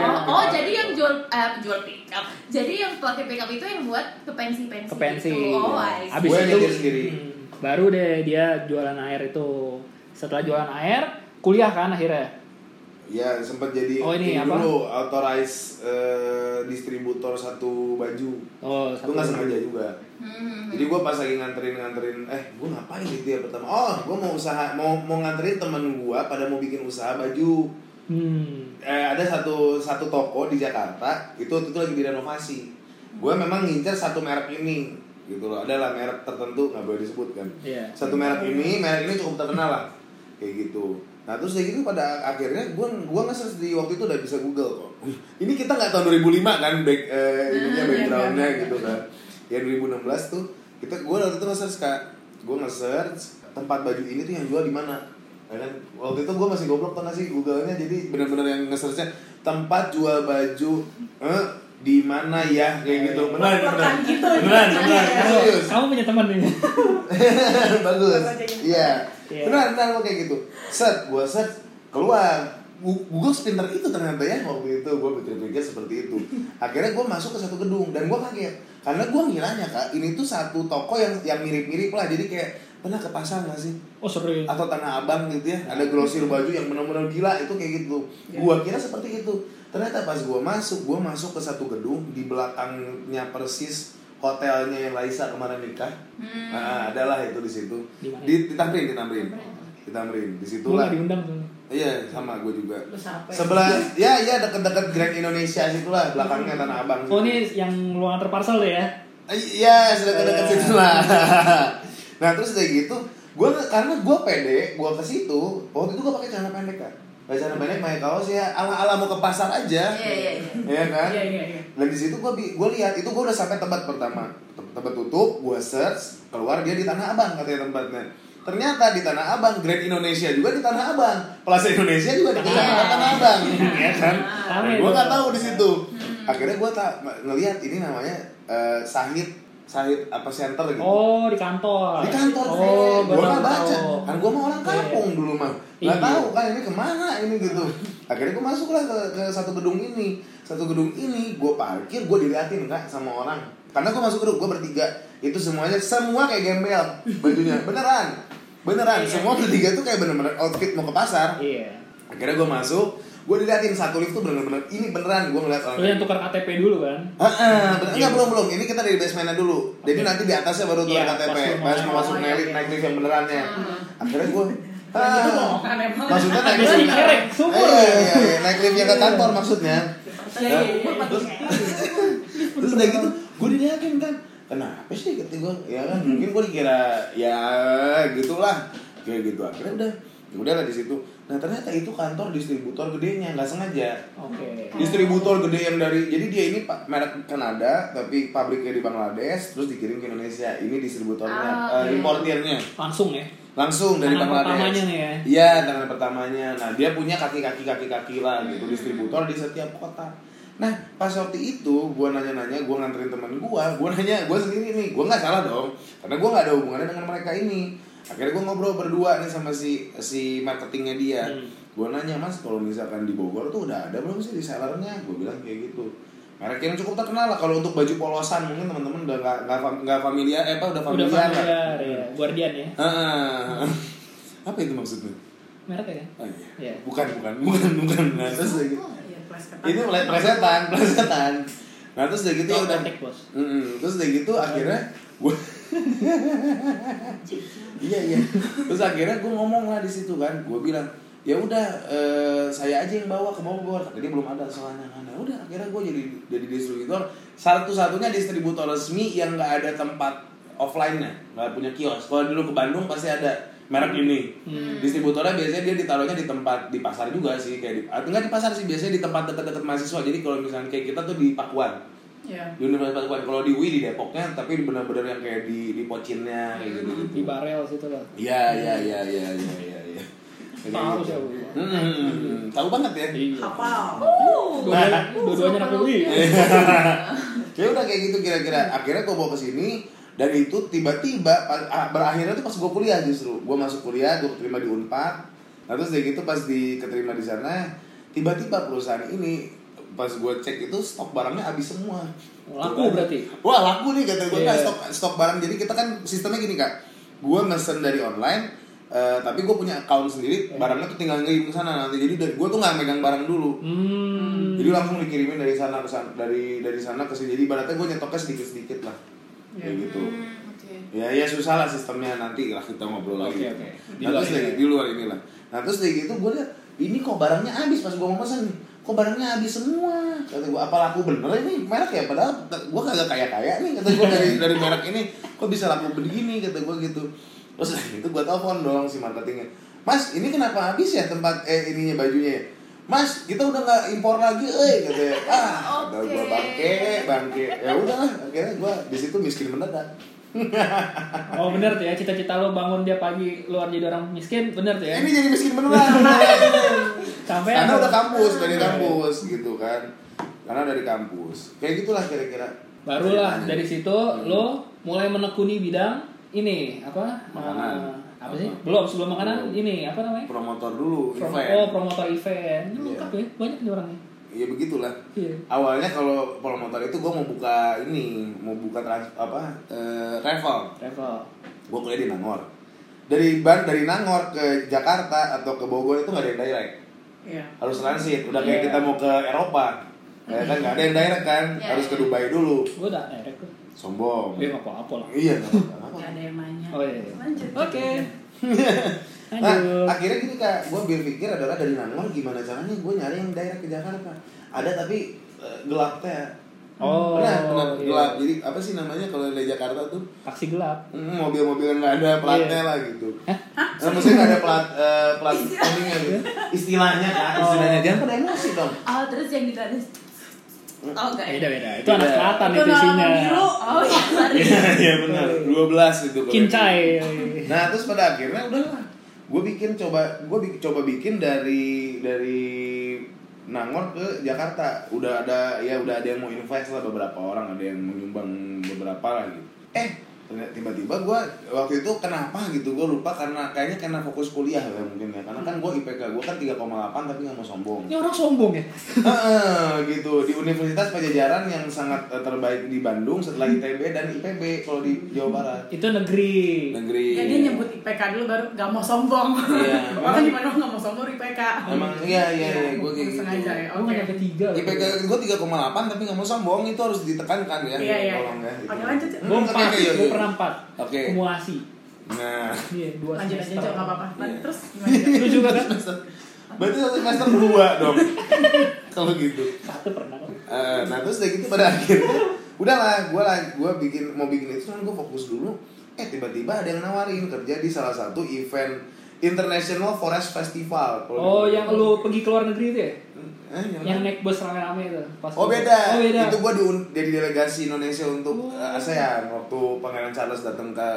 Oh, oh, jadi yang jual eh, jual pickup. Jadi yang pakai pickup itu yang buat ke pensi-pensi. ke pensi. Gitu. Oh, I Gue itu sendiri. hmm, baru deh dia jualan air itu. Setelah jualan air, kuliah kan akhirnya. Ya sempat jadi Oh, ini apa? dulu authorize distributor satu baju. Oh, Itu nggak sengaja juga. Hmm. Jadi gue pas lagi nganterin nganterin, eh gue ngapain gitu ya pertama? Oh gue mau usaha mau mau nganterin temen gue pada mau bikin usaha baju. Hmm. Eh, ada satu satu toko di Jakarta itu itu lagi direnovasi. Gue memang ngincer satu merek ini gitu loh. Adalah merek tertentu nggak boleh disebut kan. Iya. Satu merek ini, merek ini cukup terkenal lah kayak gitu. Nah terus kayak gitu pada akhirnya gue gua nge di waktu itu udah bisa Google kok. Ini kita nggak tahun 2005 kan back eh, ininya Hmm, backgroundnya iya. gitu kan. Ya 2016 tuh kita gue waktu itu nge-search kak, gue nge-search tempat baju ini tuh yang jual di mana. Ya kan waktu itu gue masih goblok tuh nggak sih Google-nya jadi bener-bener yang nge-searchnya tempat jual baju eh, di mana ya kayak gitu. Benar benar. Gitu. Beneran serius. Kamu punya teman nih. *laughs* bagus iya Iya. benar benar gua kayak gitu. Set gua set keluar. Google sepinter itu ternyata ya waktu itu gue pikir-pikir seperti itu. Akhirnya gue masuk ke satu gedung dan gue kaget. Karena gue ngiranya kak ini tuh satu toko yang yang mirip-mirip lah jadi kayak pernah ke pasar nggak sih? Oh, serius. atau tanah abang gitu ya ada grosir baju yang benar-benar gila itu kayak gitu. Ya. gua kira seperti itu. Ternyata pas gua masuk gua masuk ke satu gedung di belakangnya persis hotelnya yang Laisa kemarin nikah Hmm. nah, adalah itu di situ Di di, di Tamrin di Tamrin di Tamrin di Gue situlah diundang tuh. iya sama gue juga ya? sebelah ya ya dekat-dekat Grand Indonesia situlah belakangnya tanah abang Oh, ini yang luang antar parcel deh ya. Iya, sudah dekat Eh. situ lah. *laughs* nah terus kayak gitu, gue karena gue pede, gue ke situ. Waktu itu gue pakai celana pendek kan, celana pendek, pakai kaos ya, ala ala mau ke pasar aja. Iya, iya, iya. Iya kan? Iya, iya, iya. Dan di situ gue gue lihat itu gue udah sampai tempat pertama, Tem- tempat tutup, gue search keluar dia di Tanah Abang katanya tempatnya. ternyata di Tanah Abang Grand Indonesia juga di Tanah Abang Plaza Indonesia juga di Tanah Abang ya kan Rame gue nggak tuh. tahu di situ akhirnya gue tak ngelihat ini namanya eh, Sahid Sahid apa center gitu? Oh, di kantor. di kantor Oh, gue nggak baca. kan gue mau orang kampung dulu mah nggak Iya. tahu kan ini ke mana ini gitu. Akhirnya gue masuk lah ke, ke satu gedung ini. Satu gedung ini gue parkir gue diliatin kak sama orang. Karena gue masuk gedung gue bertiga. Itu semuanya semua kayak gembel bajunya. *laughs* Beneran. Beneran. Iya. semua bertiga tuh kayak bener-bener outfit mau ke pasar. Iya. akhirnya gue masuk gue diliatin satu lift tuh bener-bener ini beneran gue ngeliat orang Lu yang tukar KTP dulu kan? Heeh, bener. enggak belum belum. Ini kita dari basementnya dulu. Jadi Oke. nanti di atasnya baru tuh Iya, KTP. pas mau- masuk oh, naik iya, naik lift yang benerannya. Akhirnya gue Yang itu bohongan emang. maksudnya naik lift sumur. Iya, iya, iya, naik lift yang ke kantor maksudnya. Iya, iya, iya. Terus terus udah gitu, gue diliatin kan. Kenapa sih kata gue? Ya kan mungkin gue dikira ya gitulah kayak gitu. Akhirnya udah ya udah lah di situ. Nah ternyata itu kantor distributor gedenya nggak sengaja Oke. distributor gede yang dari jadi dia ini pak merek Kanada tapi pabriknya di Bangladesh terus dikirim ke Indonesia ini distributornya Ah, eh, oke. importirnya Langsung ya. langsung dari Tangan Bangladesh pertamanya nih ya? iya tangan pertamanya nah dia punya kaki kaki kaki kaki lah gitu distributor di setiap kota nah pas waktu itu gue nanya nanya gue nganterin temen gue gue nanya gue sendiri nih gue nggak salah dong karena gue nggak ada hubungannya dengan mereka ini akhirnya gue ngobrol berdua nih sama si si marketingnya dia. Hmm. gue nanya mas kalau misalkan di Bogor tuh udah ada belum sih resellernya? Gue bilang kayak gitu. Merek yang cukup terkenal lah kalau untuk baju polosan mungkin teman-teman udah nggak nggak fam- nggak familiar eh apa udah Udah familiar lah. familiar ya. Guardian ya. Ah, *laughs* apa itu maksudnya? Merek ya? oh iya. Iya. bukan bukan bukan bukan. Nah, terus udah gitu. Iya, ketat. ini mulai plesetan plesetan. Nah terus udah gitu ya udah terus udah gitu akhirnya gue iya iya. Terus akhirnya gue ngomong lah di situ kan. Gue bilang ya udah eh, saya aja yang bawa ke Bogor. Kata dia belum ada soalnya kan. Ya udah akhirnya gue jadi jadi distributor. Satu-satunya distributor resmi yang nggak ada tempat offline-nya. Nggak punya kios kalau dulu ke Bandung pasti ada merek ini. Hmm. distributornya biasanya dia ditaruhnya di tempat di pasar juga sih kayak di, atau nggak di pasar sih biasanya di tempat dekat-dekat mahasiswa. Jadi kalau misalnya kayak kita tuh di Pakuan Iya. di Universitas Pakuan kalau di UI di Depoknya tapi benar-benar yang kayak di di Pocinnya kayak gitu gitu Di barel situ lah. iya iya iya iya iya iya iya Kayak Tahu gitu. sih aku. Hmm, hmm, hmm. tahu banget ya Iya. Hafal. Dua-duanya dua-duanya anak UI. *laughs* ya udah kayak gitu kira-kira akhirnya gue bawa ke sini dan itu tiba-tiba ah, berakhirnya tuh pas gue kuliah justru gue masuk kuliah gue keterima di Unpad nah terus dari gitu pas di keterima di sana tiba-tiba perusahaan ini pas gue cek itu stok barangnya habis semua Laku berarti? wah laku nih kata gue Iya. kan stok stok barang jadi kita kan sistemnya gini kak gue mesen dari online eh, tapi gue punya account sendiri Iya. barangnya tuh tinggal ngirim ke sana nanti jadi gue tuh nggak megang barang dulu Hmm. jadi langsung dikirimin dari sana ke sana dari dari sana ke sini jadi ibaratnya gue nyetoknya sedikit sedikit lah kayak Iya. gitu Hmm, oke. ya ya susah lah sistemnya nanti lah kita ngobrol lagi Oke, oke. Di nah, luar terus ya. di luar inilah nah terus dari gitu gue liat ini kok barangnya habis pas gue mau pesan nih kok barangnya habis semua? Kata gue apa laku bener ini merek ya? Padahal gue kagak kaya kaya nih kata gue dari dari merek ini. Kok bisa laku begini? kata gue gitu. Terus *laughs* itu gue telepon dong si marketingnya. Mas ini kenapa habis ya tempat eh ininya bajunya ya? Mas, kita udah nggak impor lagi, eh katanya. Ah, kata gue bangke, bangke. Ya udahlah, akhirnya gue di situ miskin mendadak. *laughs* Oh bener tuh ya, cita-cita lo bangun dia pagi luar jadi orang miskin, bener tuh ya? Ini jadi miskin beneran. *laughs* Sampai Karena udah kampus, dari kampus gitu kan. Karena dari kampus. Kayak gitulah kira-kira. Barulah dari situ lo mulai menekuni bidang ini apa? Makanan. Eh, apa sih? Belum sebelum makanan Belum. ini apa namanya? promotor dulu, Prom- event. oh promotor event. Ini Iya. lengkap ya, banyak nih orangnya. Iya begitulah. Iya. Awalnya kalau promotor itu gue mau buka ini, mau buka trans, apa eh, travel. Travel. Gue kuliah di Nangor. Dari Ban dari Nangor ke Jakarta atau ke Bogor itu nggak ada yang direct. Iya. Harus transit. Udah kayak Iya. kita mau ke Eropa. Ya kan nggak ada yang direct kan, Iya, harus ke iya. Dubai dulu. Gue udah direct tuh. Sombong. Dia nggak apa-apa lah. Iya, nggak apa-apa. Gak ada yang nanya. Oh iya. Lanjut. Oke. *laughs* Nah, akhirnya gini kak, gue berpikir adalah dari Nangor gimana caranya gue nyari yang daerah ke Jakarta. Ada tapi eh, gelap teh. Oh. Pernah, pernah iya. gelap. Jadi apa sih namanya kalau dari Jakarta tuh Taksi gelap. hmm, mobil-mobil yang nggak ada platnya Iya. lah gitu. Nah, maksudnya nggak ada plat eh, plat kuningnya gitu. Istilahnya kak, istilahnya jangan pada emosi dong. Oh terus yang gitu ada Oh enggak ya? Beda beda. Itu anak Beda. selatan Itu itu nama isinya. biru. Oh iya. Iya, iya benar. 12 itu. kalau Kincai. Nah terus pada akhirnya udahlah, gue bikin coba gue bikin coba bikin dari dari Nangor ke Jakarta. Udah ada ya udah ada yang mau invite lah beberapa orang, ada yang menyumbang beberapa lah gitu. Eh tiba-tiba gue waktu itu kenapa gitu gue lupa karena kayaknya karena fokus kuliah ya mungkin ya karena kan gue IPK gue kan 3,8 tapi nggak mau sombong Ini orang sombong ya. Heeh, gitu di Universitas Pajajaran yang sangat eh, terbaik di Bandung setelah ITB dan IPB kalau di Jawa Barat Itu negeri. negeri Ya dia nyebut IPK dulu baru gak mau sombong. Iya. *laughs* Orang gimana gak mau sombong IPK. Emang iya iya iya gue kayak gitu. Sengaja ya. Aku Oke. nggak nyampe tiga. loh. IPK gue 3,8 tapi nggak mau sombong itu harus ditekankan ya. Iya iya. Tolong ya. Oke lanjut. Gue Hmm, empat. oke, pernah empat. Oke. Kumuasi. Nah, Iya dua Lanjut aja apa-apa. Lan- Iya. Terus? *laughs* Lu juga kan? berarti satu semester dua dong. *laughs* Kalau gitu. Satu pernah. Eh, nah terus udah gitu pada akhirnya udahlah gue lah gue bikin mau bikin itu cuman gue fokus dulu eh tiba-tiba ada yang nawarin kerja di salah satu event International Forest Festival Oh, di- yang lu pergi ke luar negeri itu ya? Eh, yang naik bus rame-rame itu. Pas Oh beda. Oh beda. Itu gue jadi delegasi Indonesia untuk Oh. eh, ASEAN waktu Pangeran Charles datang ke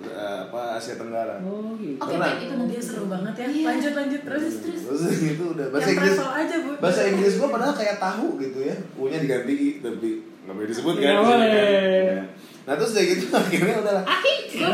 eh, apa Asia Tenggara. Oh gitu. Oke, baik itu nanti Dia seru banget ya. Iya. Lanjut lanjut terus. Terus terus. Itu udah bahasa Yang Inggris. aja bu. Bahasa Inggris gue padahal kayak tahu gitu ya. U-nya diganti I, tapi nggak boleh disebut kan. Nggak di sini kan. boleh. Ya. Nah terus kayak gitu *laughs* akhirnya udahlah. Gue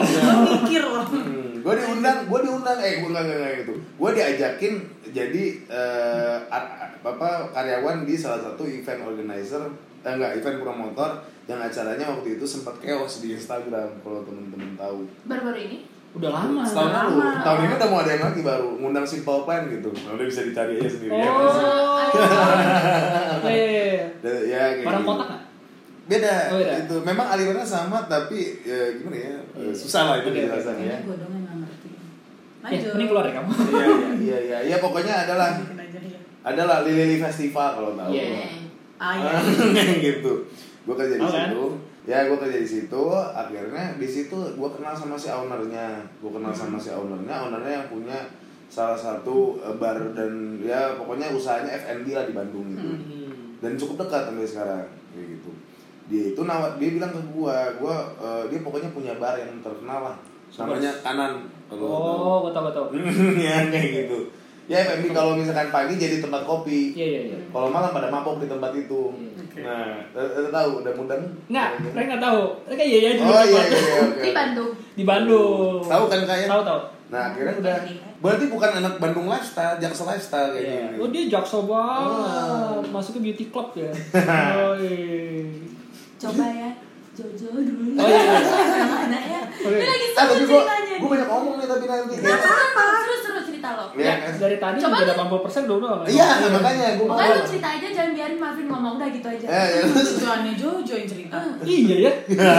mikir loh. Hmm, gue diundang, gue diundang, eh gue nggak nggak nggak gitu. Gue diajakin jadi eh, a- apa karyawan di salah satu event organizer, eh, enggak event promotor yang acaranya waktu itu sempat chaos di Instagram kalau temen-temen tahu. Baru-baru ini? Udah lama. Setahun lama. lalu, tahun ini udah mau ada yang lagi baru ngundang Simple Plan gitu. Nah, udah bisa dicari aja sendiri ya. Oh. Iya, *laughs* iya, iya. Dan- Ya, kayak Orang gitu. kotak nggak? Beda, Oh, beda. itu memang alirannya sama tapi ya, gimana ya eh, susah lah itu oke. dijelasin ya. Gue dong yang ngerti. Eh, mending keluar ya kamu. Iya iya iya iya ya pokoknya adalah ya. Adalah Lili Festival kalau tahu. Iya. Ah iya. *laughs* gitu. Gue kerja di kan? situ. Ya gue kerja di situ. Akhirnya di situ gue kenal sama si ownernya. Gue kenal sama si ownernya. Ownernya yang punya salah satu eh, bar dan ya pokoknya usahanya F&B lah di Bandung gitu. Hmm. Dan cukup dekat sampai sekarang kayak gitu. Dia itu nawar, dia bilang ke gua, gua eh, dia pokoknya punya bar yang terkenal lah. Namanya Kanan. kalau. Oh, gue tau, gue tau. *laughs* ya kayak gitu. Ya F&B kalau misalkan pagi jadi tempat kopi. Iya, iya, iya. Kalau malam pada mabok di tempat itu. Oke. Nah, eh, eh, tahu udah mudah? Enggak, mereka nggak tahu. Mereka iya iya aja. Oh iya iya iya. oke. Di Bandung. Di Bandung. Tahu kan kayak? Tahu tahu. Nah, akhirnya udah berarti bukan anak Bandung lifestyle, Jaksel lifestyle kayak Iya. gini. Oh dia jaksel banget. Oh. Masuk ke beauty club ya. *laughs* Oh iya. Coba ya. Jojo dulu. Oh, iya, iya. Mana ya? Oke. Ini lagi Ah, seru gua, ceritanya. Gua banyak ngomong nih tapi nanti. Nggak apa-apa. Seru-seru cerita lo. Iya Ya, kan? dari tadi Coba juga lu- 80% belum doang. Iya, makanya gua mau. Lu cerita aja, jangan biarin Marvin ngomong. Udah gitu aja. Eh, ya, terus *laughs* Tujuannya Jojo yang cerita. Iya ya. *laughs*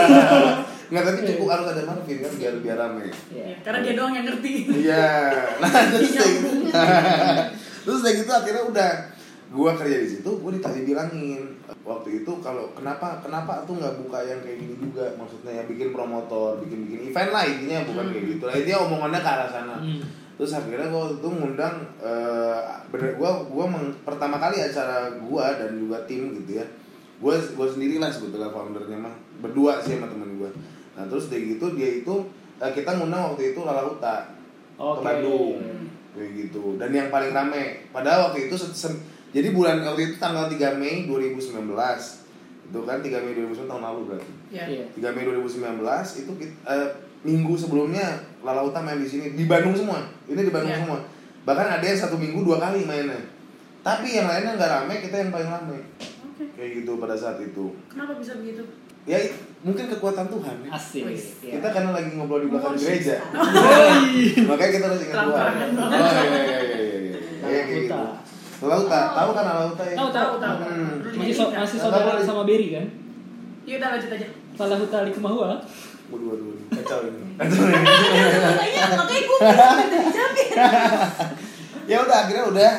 Nggak, tapi cukup harus ada Marvin kan biar biar rame. Ya, karena dia doang yang ngerti. Iya. *laughs* Nah, terus udah gitu. terus udah gitu akhirnya udah gua kerja di situ, gua ditanya bilangin waktu itu kalau kenapa kenapa tuh nggak buka yang kayak gini juga maksudnya ya bikin promotor, bikin bikin event lah intinya bukan kayak gitu lah intinya omongannya ke arah sana. Hmm. Terus akhirnya gua waktu itu ngundang eh bener gua gua meng- pertama kali acara gua dan juga tim gitu ya. Gua gua sendiri lah sebetulnya foundernya mah berdua sih sama temen gua. Nah terus dari gitu dia itu eh, kita ngundang waktu itu Lala Huta Oke. ke Bandung kayak gitu dan yang paling rame padahal waktu itu se- se- jadi bulan waktu itu tanggal 3 Mei 2019 itu kan 3 Mei 2019 tahun lalu berarti Ya. Iya. 3 Mei 2019 itu kita, eh, minggu sebelumnya Lala Uta main di sini di Bandung semua ini di Bandung Iya. semua bahkan ada yang satu minggu dua kali mainnya tapi yang lainnya nggak rame kita yang paling rame Oke. kayak gitu pada saat itu Kenapa bisa begitu? ya mungkin kekuatan Tuhan ya. Asik. Iya. kita karena lagi ngobrol di belakang *laughs* Oh, gereja Woi. makanya kita harus ingat Tuhan oh iya iya iya iya iya Kayak kayak gitu Lauta. Tahu kan Lauta ya Tahu tahu Tahu. Hmm. Masih so- masih saudara sama Berry kan? Yuk udah lanjut aja. Salah hutali kemahua. waduh waduh waduh. kacau ini *laughs* Makanya, makanya gue *laughs* ya udah akhirnya udah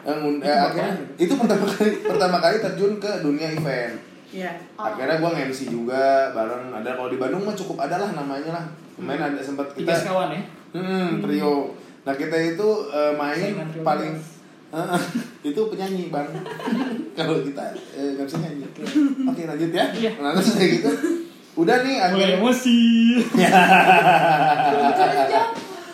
eh, ngund- eh, Itu akhirnya itu pertama kali pertama kali terjun ke dunia event Iya. Oh. akhirnya gua nge-MC juga bareng ada kalau di Bandung mah cukup ada lah namanya lah kemarin ada sempat Tiga kita sekawan ya. hmm, trio nah kita itu eh, main paling Heeh, *laughs* itu penyanyi bang. *laughs* Kalau kita eh, nggak bisa nyanyi. Oke lanjut ya. Iya. nah terus kayak gitu. Udah nih mulai akhirnya emosi. *laughs*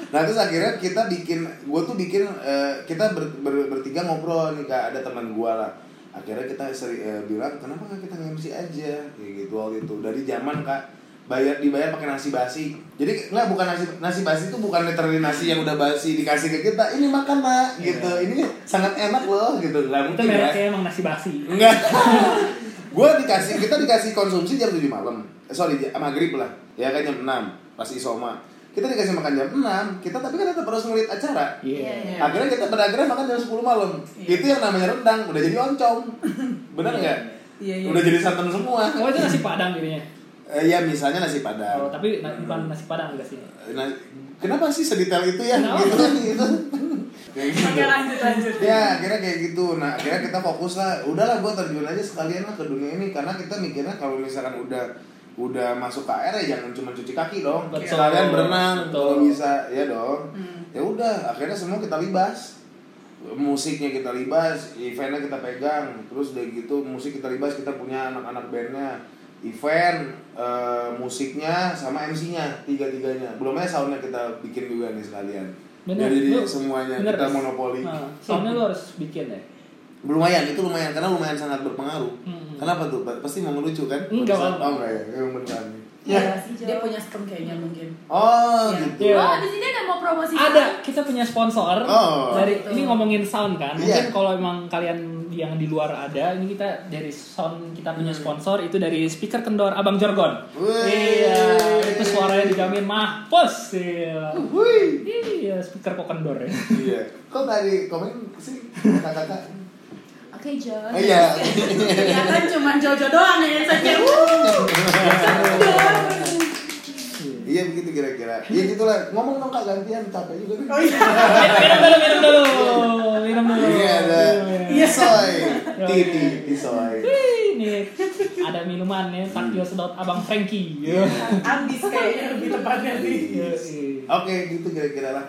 Nah terus akhirnya kita bikin gue tuh bikin eh, kita ber, ber- bertiga ngobrol nih kak. Ada teman gue lah. Akhirnya kita seri, eh, bilang kenapa nggak kita nge-MC aja? Kayak gitu waktu itu. Dari zaman kak bayar dibayar pakai nasi basi jadi nggak bukan nasi nasi basi itu bukan literally nasi yang udah basi dikasih ke kita ini makan nak gitu ini sangat enak loh gitu Iya. lah itu mungkin ya emang nasi basi Enggak. *laughs* gue dikasih kita dikasih konsumsi jam 7 malam. Eh, sorry, jam- maghrib lah. Ya kan jam 6 pas isoma. Kita dikasih makan jam 6, kita tapi kan tetap harus ngeliat acara. iya Iya. Akhirnya kita pada akhirnya makan jam 10 malam. Iya. Itu yang namanya rendang, udah jadi oncom. *laughs* Bener nggak? Iya, iya. Udah jadi santan semua. oh itu nasi padang jadinya Eh, ya misalnya nasi padang. oh tapi na- bukan nasi padang dikasih Nah, kenapa sih sedetail itu ya? Kenapa? Gitu, *laughs* gitu. Kayak gitu. Oke lanjut lanjut. Ya akhirnya kayak gitu Nah akhirnya kita fokus lah Udahlah gue terjun aja sekalian lah ke dunia ini Karena kita mikirnya kalau misalkan udah Udah masuk ke air ya jangan cuma cuci kaki dong Betul. Sekalian berenang Betul. kalau bisa Ya dong Hmm. Ya udah akhirnya semua kita libas Musiknya kita libas Eventnya kita pegang Terus udah gitu musik kita libas Kita punya anak-anak bandnya Event eh, Musiknya sama MC-nya Tiga-tiganya Belum aja soundnya kita bikin juga nih sekalian Bener, Jadi lu- semuanya bener, kita Res. monopoli Nah, soalnya lu harus bikin ya lumayan itu lumayan karena lumayan sangat berpengaruh Hmm. kenapa tuh pasti mau ngelucu kan Enggak, Bang. oh enggak ya emang beneran Iya Jo. Dia punya sistem kayaknya mungkin. oh Iya. gitu Iya. Oh, di sini ada mau promosi. ada kita punya sponsor Oh. dari Gitu. ini ngomongin sound kan Iya. mungkin kalau emang kalian yang di luar ada ini kita dari sound kita punya Hmm. sponsor itu dari speaker kendor abang Jorgon Wih. iya itu suaranya dijamin mahpus iya Wih. iya speaker kok kendor ya iya kok tadi komen sih kakak-kakak Oke Jo. oh iya Ya kan cuma Jojo doang ya saya. *laughs* iya begitu kira-kira. Iya gitulah. Ngomong dong kak gantian capek juga. Nih *laughs* Oh iya. minum dulu minum dulu. Minum dulu. Ini ada Iya. soy titi tisoy. Ini ada minuman ya takjil sedot abang Frankie. Iya. Ambis kayaknya lebih tepatnya sih. Iya, iya. oke gitu kira-kira lah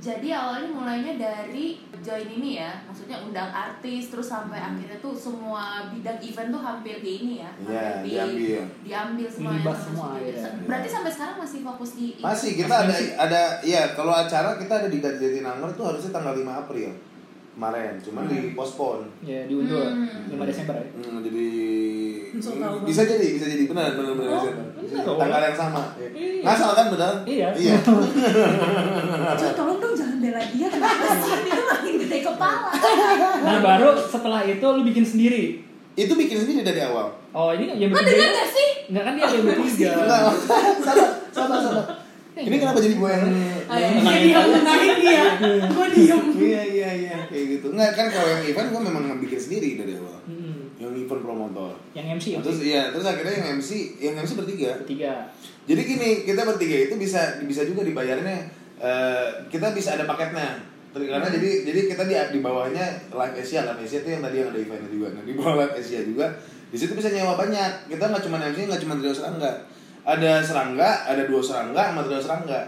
Jadi awalnya mulainya dari join ini ya, maksudnya undang artis terus sampai akhirnya tuh semua bidang event tuh hampir di ini ya, Iya, hampir di- diambil. diambil semuanya. Dilibas termasuk semua, juga. iya. Berarti sampai sekarang masih fokus di ini? masih kita ada ada iya kalau acara kita ada di Jatinangor tuh harusnya tanggal 5 April kemarin cuman Hmm. di postpone ya diundur Hmm. 5 Desember ya Hmm, jadi banget. bisa jadi bisa jadi benar benar benar Oh, benar. tanggal yang sama Iya. ngasal kan benar Iya. iya *laughs* Jo tolong dong jangan bela dia kenapa sih? itu makin gede kepala. Nah baru setelah itu lu bikin sendiri. itu bikin sendiri dari awal Oh ini yang bertiga. denger gak sih? Enggak kan dia yang bertiga. *laughs* Sabar sabar sabar ini kenapa jadi gue yang yang dia diam tenangin dia. *laughs* Gue diem. iya iya iya kayak gitu nggak kan kalau yang event gue memang bikin sendiri dari awal Hmm. yang event promotor Yang MC Nah, terus iya terus akhirnya yang MC yang MC bertiga bertiga. Jadi gini, kita bertiga itu bisa bisa juga dibayarnya eh, kita bisa ada paketnya. Karena Hmm. jadi jadi kita di di bawahnya Live Asia, Live Asia itu yang tadi yang ada eventnya juga. Nah, di bawah Live Asia juga di situ bisa nyewa banyak. Kita nggak cuma MC, nggak cuma trio serangga. Ada serangga, ada dua serangga sama trio serangga.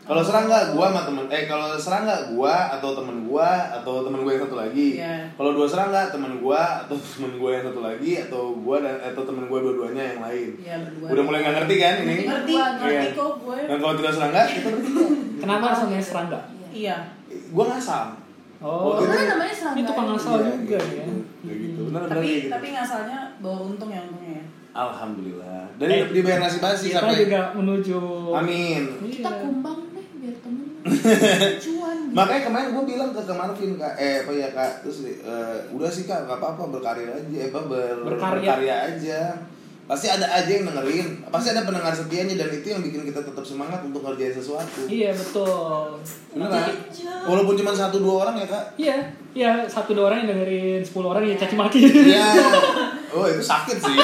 Kalau serangga gua sama temen eh kalau serangga gua atau temen gua atau temen gua yang satu lagi. Iya. Kalau dua serangga temen gua atau *laughs* temen gua yang satu lagi atau gua dan atau temen gua dua-duanya yang lain. Iya berdua. Udah mulai nggak ngerti kan ini? Ngerti, ngerti Iya. kok gue. Dan kalau tidak serangga, kita. Kenapa harus namanya serangga? Iya. Gua ngasal. Oh, itu- Karena namanya serangga. Ini tukang ngasal Iya, juga gitu. ya. Gitu. Benar benar Tapi gitu. tapi ngasalnya bawa untung ya untungnya ya. Alhamdulillah. Dan Eh, dibayar nasi basi Kita sampai. juga menuju. Amin. Kita Iya. kumbang deh biar temen *laughs* cuan. Makanya kemarin gue bilang ke, ke Marvin kak, eh apa ya kak, terus eh, udah sih kak, nggak apa-apa berkarir aja, eh, apa ber, Berkarya. berkarya aja. Pasti ada aja yang dengerin, pasti ada pendengar setianya dan itu yang bikin kita tetap semangat untuk ngerjain sesuatu. Iya betul. Beneran? Walaupun cuma satu dua orang ya kak. Iya, iya satu dua orang yang dengerin, sepuluh orang yang caci maki. Iya. *laughs* Oh itu sakit sih. *laughs*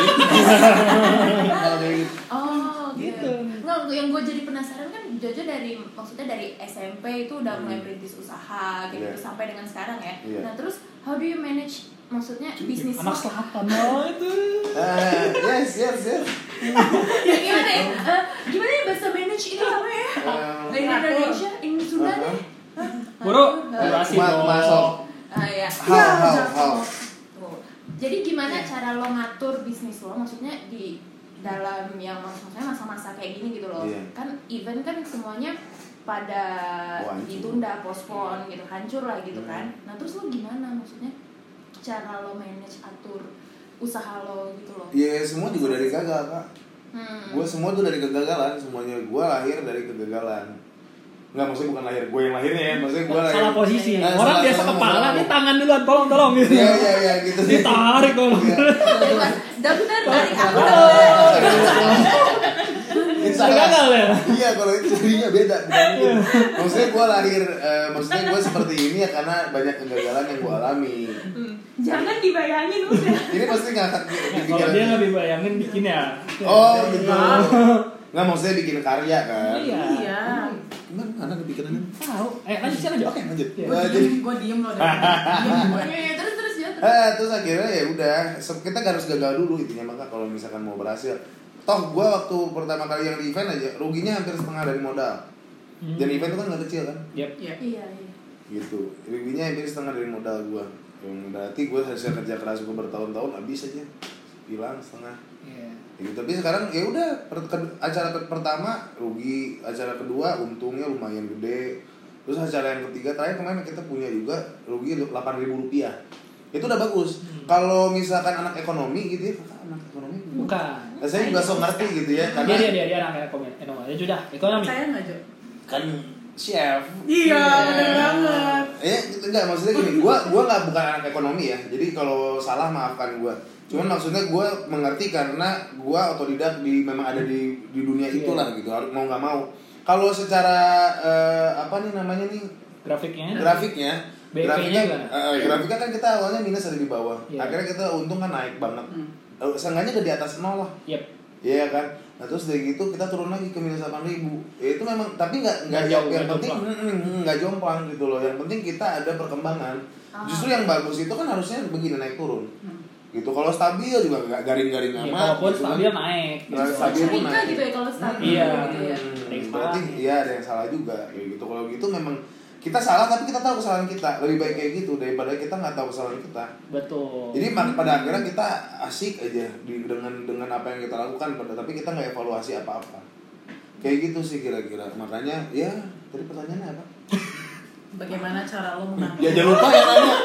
Kalau kayak gitu. Oh, Gitu. gitu. Nggak, yang gue jadi penasaran kan Jojo dari maksudnya dari SMP itu udah mulai Hmm. merintis usaha gitu Iya. sampai dengan sekarang ya. Iya. Nah, terus how do you manage maksudnya bisnis Anak selatan oh itu. Eh, yes yes yes. *laughs* Ya, gimana ya? Eh, gimana ya bahasa manage ini apa ya? In Indonesia, in Sunda deh. Buru, durasi Ma- dong. masuk. Ah, Ya, hal, jatuh. hal. Jadi gimana Iya. cara lo ngatur bisnis lo? Maksudnya di dalam yang maksudnya masa-masa kayak gini gitu loh. Iya. Kan event kan semuanya pada Oh, ditunda, postpone gitu, hancur lah gitu Hmm. kan. Nah terus lo gimana maksudnya cara lo manage atur usaha lo gitu loh? Ya semua juga dari gagal kak. Hmm. Gue semua tuh dari kegagalan, semuanya gue lahir dari kegagalan. Nggak maksudnya bukan lahir gue yang lahirnya ya, maksudnya gue lahir. salah posisi Eh, orang salah- biasa salah kepala nih tangan duluan tolong tolong gitu Iya iya iya gitu. ditarik tolong Iya. Dokter tarik aku. Ini Udah gagal ya Iya kalau itu jadinya beda bukan. Maksudnya gue lahir, eh, maksudnya gue seperti ini ya karena banyak kegagalan yang gue alami. Jangan dibayangin udah. Ini pasti ngangkat kalau dia nggak dibayangin bikinnya Oh gitu. Nggak maksudnya bikin karya kan? iya Iya. Gimana? Mana kepikirannya? tahu eh lanjut sih lanjut Oke lanjut. Iya. Jadi Gue diem loh. Diem *laughs* gue. Iya, terus terus ya terus. Eh, terus akhirnya ya udah, kita harus gagal dulu intinya maka kalau misalkan mau berhasil. Toh gue waktu pertama kali yang di event aja ruginya hampir setengah dari modal. Hmm. Dan event itu kan nggak kecil kan, Yep. Iya. Iya iya. gitu. Ruginya hampir setengah dari modal gue. Yang berarti gue hasil kerja keras gue bertahun-tahun habis aja, hilang setengah. Iya. Ya gitu. Tapi sekarang ya udah per- ke- acara ke- pertama rugi, acara kedua untungnya lumayan gede. Terus acara yang ketiga terakhir kemarin kita punya juga rugi 8.000 rupiah. Itu udah bagus. Hmm. Kalau misalkan anak ekonomi gitu ya, kakak anak ekonomi. bukan Nah, saya juga sok ngerti gitu ya, dia karena dia dia dia anak ekonomi ekonomi ya sudah ekonomi Saya nggak Jo. kan chef. Iya, bener banget. Eh, enggak maksudnya gini, gua gua nggak bukan anak ekonomi ya. Jadi kalau salah maafkan gua. Cuman maksudnya gua mengerti karena gua otodidak di memang ada di di dunia Iya. itulah gitu. Harus mau nggak mau. Kalau secara eh, apa nih namanya nih grafiknya grafiknya grafiknya eh, grafiknya kan kita awalnya minus ada di bawah. Iya. Akhirnya kita untung kan naik banget. Hmm. Eh, Seenggaknya udah di atas nol lah. yep Iya kan. Nah terus dari gitu kita turun lagi ke minus delapan ribu. Ya itu memang tapi nggak nggak jauh. Yang penting mm, mm, nggak jomplang gitu loh. Yang penting kita ada perkembangan. Ah. Justru yang bagus itu kan harusnya begini naik turun. Hmm. Gitu. Kalau stabil juga nggak garing-garing ya, amat. walaupun gitu kan. stabil naik Nah, stabil pun naik. gitu ya kalau stabil Iya. gitu ya. Hmm, berarti iya ada yang salah juga kayak gitu. Kalau gitu memang kita salah tapi kita tahu kesalahan kita. Lebih baik kayak gitu daripada kita nggak tahu kesalahan kita. betul Jadi pada akhirnya kita asik aja di, dengan dengan apa yang kita lakukan, pada tapi kita nggak evaluasi apa-apa. Kayak gitu sih kira-kira. Makanya ya tadi pertanyaannya apa? Bagaimana cara lo menangani? *laughs* Ya jangan lupa ya nanya.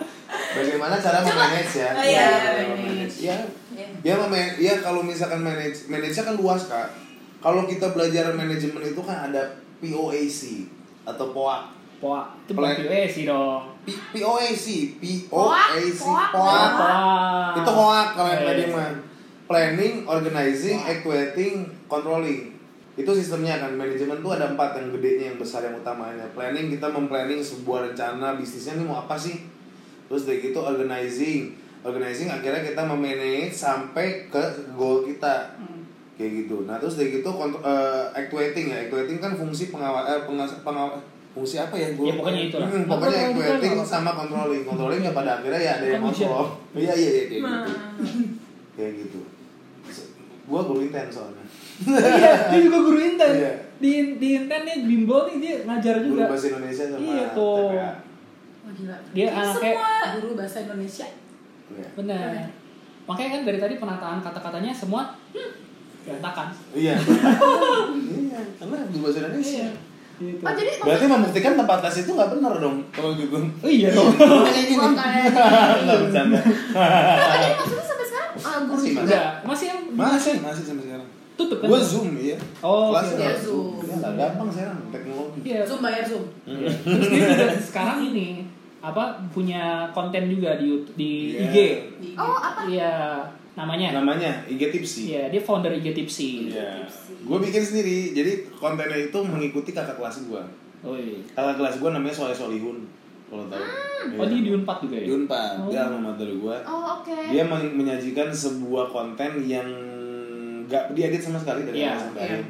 *laughs* Bagaimana cara memanage ya? Oh, iya, Ya, manage. Ya, Iya. ya, meman- ya kalau misalkan manage, manage kan luas kak. Kalau kita belajar manajemen itu kan ada POAC atau POA. poa itu Plan- bukan sih dong P- POAC, POAC, Poa, POA. poa Itu hoak kalau yang Iya, tadi iya. mah. Planning, organizing, actuating, controlling. Itu sistemnya kan. Manajemen tuh ada empat yang gedenya, yang besar, yang utamanya. Planning kita memplanning sebuah rencana bisnisnya ini mau apa sih. Terus dari gitu organizing. Organizing akhirnya kita memanage sampai ke goal kita. Hmm. Kayak gitu. Nah terus dari gitu kont- eh, actuating ya. Actuating kan fungsi pengawal, eh, pengas- pengawal fungsi apa ya? Gua Ya, pokoknya itulah. Hmm, Nah, pokoknya kalau gitu actuating kan- sama controlling. Controlling ya pada akhirnya ya ada yang Kan kontrol. Iya iya iya kayak Nah. gitu. Kayak gitu. Gua guru inten soalnya. iya dia juga guru inten Iya. di di inten nih bimbel nih dia ngajar Guru juga bahasa Indonesia sama Iya, tuh. TPA. Oh, gila. dia anaknya Semua Guru bahasa Indonesia. Iya. benar makanya kan dari tadi penataan kata-katanya semua hmm, berantakan Iya. *laughs* Iya, karena guru bahasa Indonesia. gitu. Oh jadi Berarti membuktikan tempat les itu nggak benar dong kalau gitu. oh iya dong *laughs* Kayak *laughs* gini. Oh, Nggak bercanda. Oh, jadi maksudnya sampai sekarang uh, guru Masih, juga. udah masih yang Masih, masih sampai sekarang. tutup kan Gua zoom ya. Oh, Kelas oke. ya, Iya, Zoom. Ya, gampang sekarang teknologi. iya Zoom bayar Zoom. Hmm. terus dia juga sekarang ini apa punya konten juga di YouTube- di Iya. IG Oh apa? iya namanya Namanya IG Tipsy. iya dia founder IG Tipsy Iya. Gue bikin sendiri. Jadi kontennya itu mengikuti kakak kelas gua. oh iya Kakak kelas gua namanya Soleh Solihun. Kalau tahu. oh dia di Unpad juga ya Di Unpad. Oh. Dia alma mater gua. Oh oke. Dia men- menyajikan sebuah konten yang nggak diedit sama sekali dari Iya, awal sampai Iya, akhir.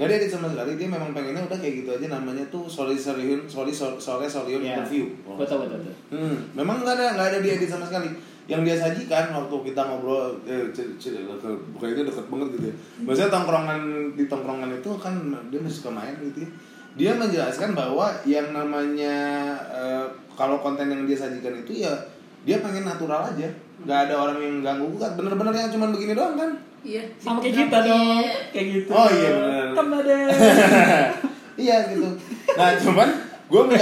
Benar. Nggak diedit sama sekali. Dia memang pengennya udah kayak gitu aja. Namanya tuh Soleh Solihun, Soleh Soleh Solihun Iya. interview. betul betul betul Hmm, memang nggak ada nggak ada diedit sama sekali. Yang dia sajikan waktu kita ngobrol, eh, c- c- ke- bukan itu deket banget gitu ya. Maksudnya tongkrongan di tongkrongan itu kan dia masih suka main gitu ya. dia menjelaskan bahwa yang namanya eh, kalau konten yang dia sajikan itu ya dia pengen natural aja nggak ada orang yang ganggu gugat bener-bener yang cuman begini doang kan Iya. Sama kayak kita dong. Kayak gitu. Oh, iya, benar. Kan ada. *laughs* iya gitu nah cuman gue *laughs*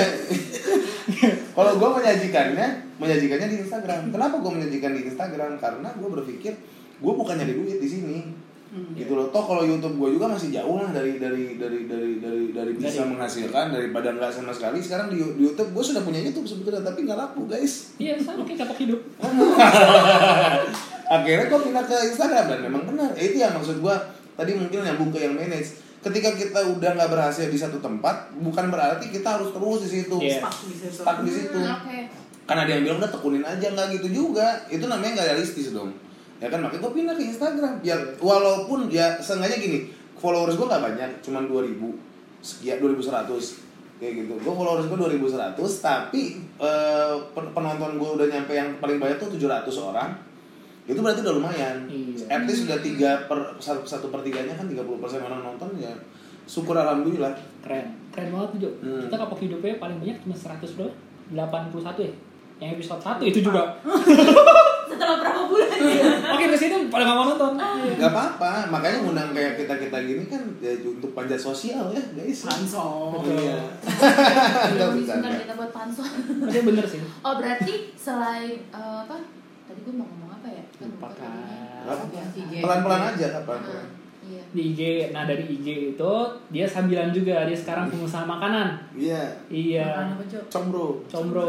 kalau gue menyajikannya menyajikannya di Instagram kenapa gue menyajikan di Instagram karena gue berpikir gue bukan nyari duit di sini gitu loh toh kalau YouTube gue juga masih jauh lah dari dari dari dari dari dari bisa Dari- menghasilkan daripada nggak sama sekali sekarang di, di YouTube gue sudah punya YouTube sebetulnya tapi nggak laku guys Iya, sama kayak kapok hidup. *laughs* akhirnya gue pindah ke Instagram dan memang benar. Ya, itu yang maksud gue tadi mungkin nyambung ke yang manage. Ketika kita udah nggak berhasil di satu tempat bukan berarti kita harus terus di situ. Yes. Stuck di situ. stuck di situ. Hmm, Oke. karena ada yang bilang udah tekunin aja. Nggak gitu juga. Itu namanya nggak realistis dong. Ya kan? Makanya gue pindah ke Instagram. Biar walaupun ya seenggaknya gini. Followers gue nggak banyak. Cuman 2000 sekian 2100 kayak gitu. Gue followers gue 2100 tapi eh, pen- penonton gue udah nyampe yang paling banyak tuh 700 orang itu berarti udah lumayan Iya. at least udah tiga per satu, satu per tiganya kan 30% orang nonton ya syukur alhamdulillah Keren. Keren banget tuh, Jo. Hmm. Kita kapok hidupnya paling banyak cuma 100 berapa? 81 ya? Yang episode 1 itu juga. *laughs* Setelah berapa bulan Oke, di sini pada nggak mau nonton. Gak apa-apa, makanya ngundang kayak kita-kita gini kan ya untuk panjat sosial ya guys Pansos. Iya Belum *laughs* Nggak bercanda. kita buat pansos. Tapi bener sih. Oh berarti selain eh, apa? Tadi gue mau ngomong apa. Pelan-pelan aja Heeh, pelan-pelan Iya. Di IG, nah dari IG itu dia sambilan juga. Dia sekarang pengusaha makanan. Iya, Iya. apa, Jo? combro Combro.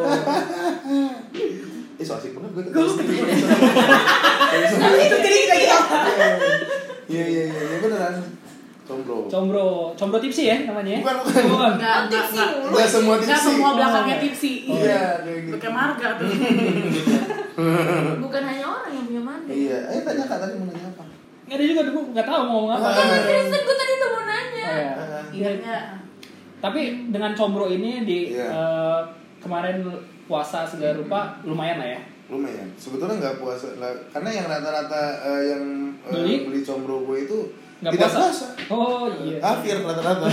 Eh so asik banget gue Gue Tapi itu jadi kita. Iya, iya, iya, iya beneran Combro Combro. Combro tipsi ya namanya ya? Bukan, bukan. Bukan. Enggak, Oh, enggak, enggak. semua tipsi Enggak semua belakangnya Oh, tipsi. Iya, kayak gitu Pakai marga tuh. Bukan hanya orang yang punya mandek. Iya, eh tanya kak tadi mau nanya apa? Nggak ada juga dulu nggak tahu mau ngomong apa. Eh, Kristen gue tadi tuh mau nanya. Oh, ya. Ah, Ingat enggak? Tapi dengan combro ini di Iya. eh, kemarin puasa segala rupa lumayan lah ya. Lumayan, sebetulnya nggak puasa nggak, Karena yang rata-rata eh, yang eh, Beli? beli combro gue itu Nggak Tidak puasa. puasa Oh iya. Kafir rata-rata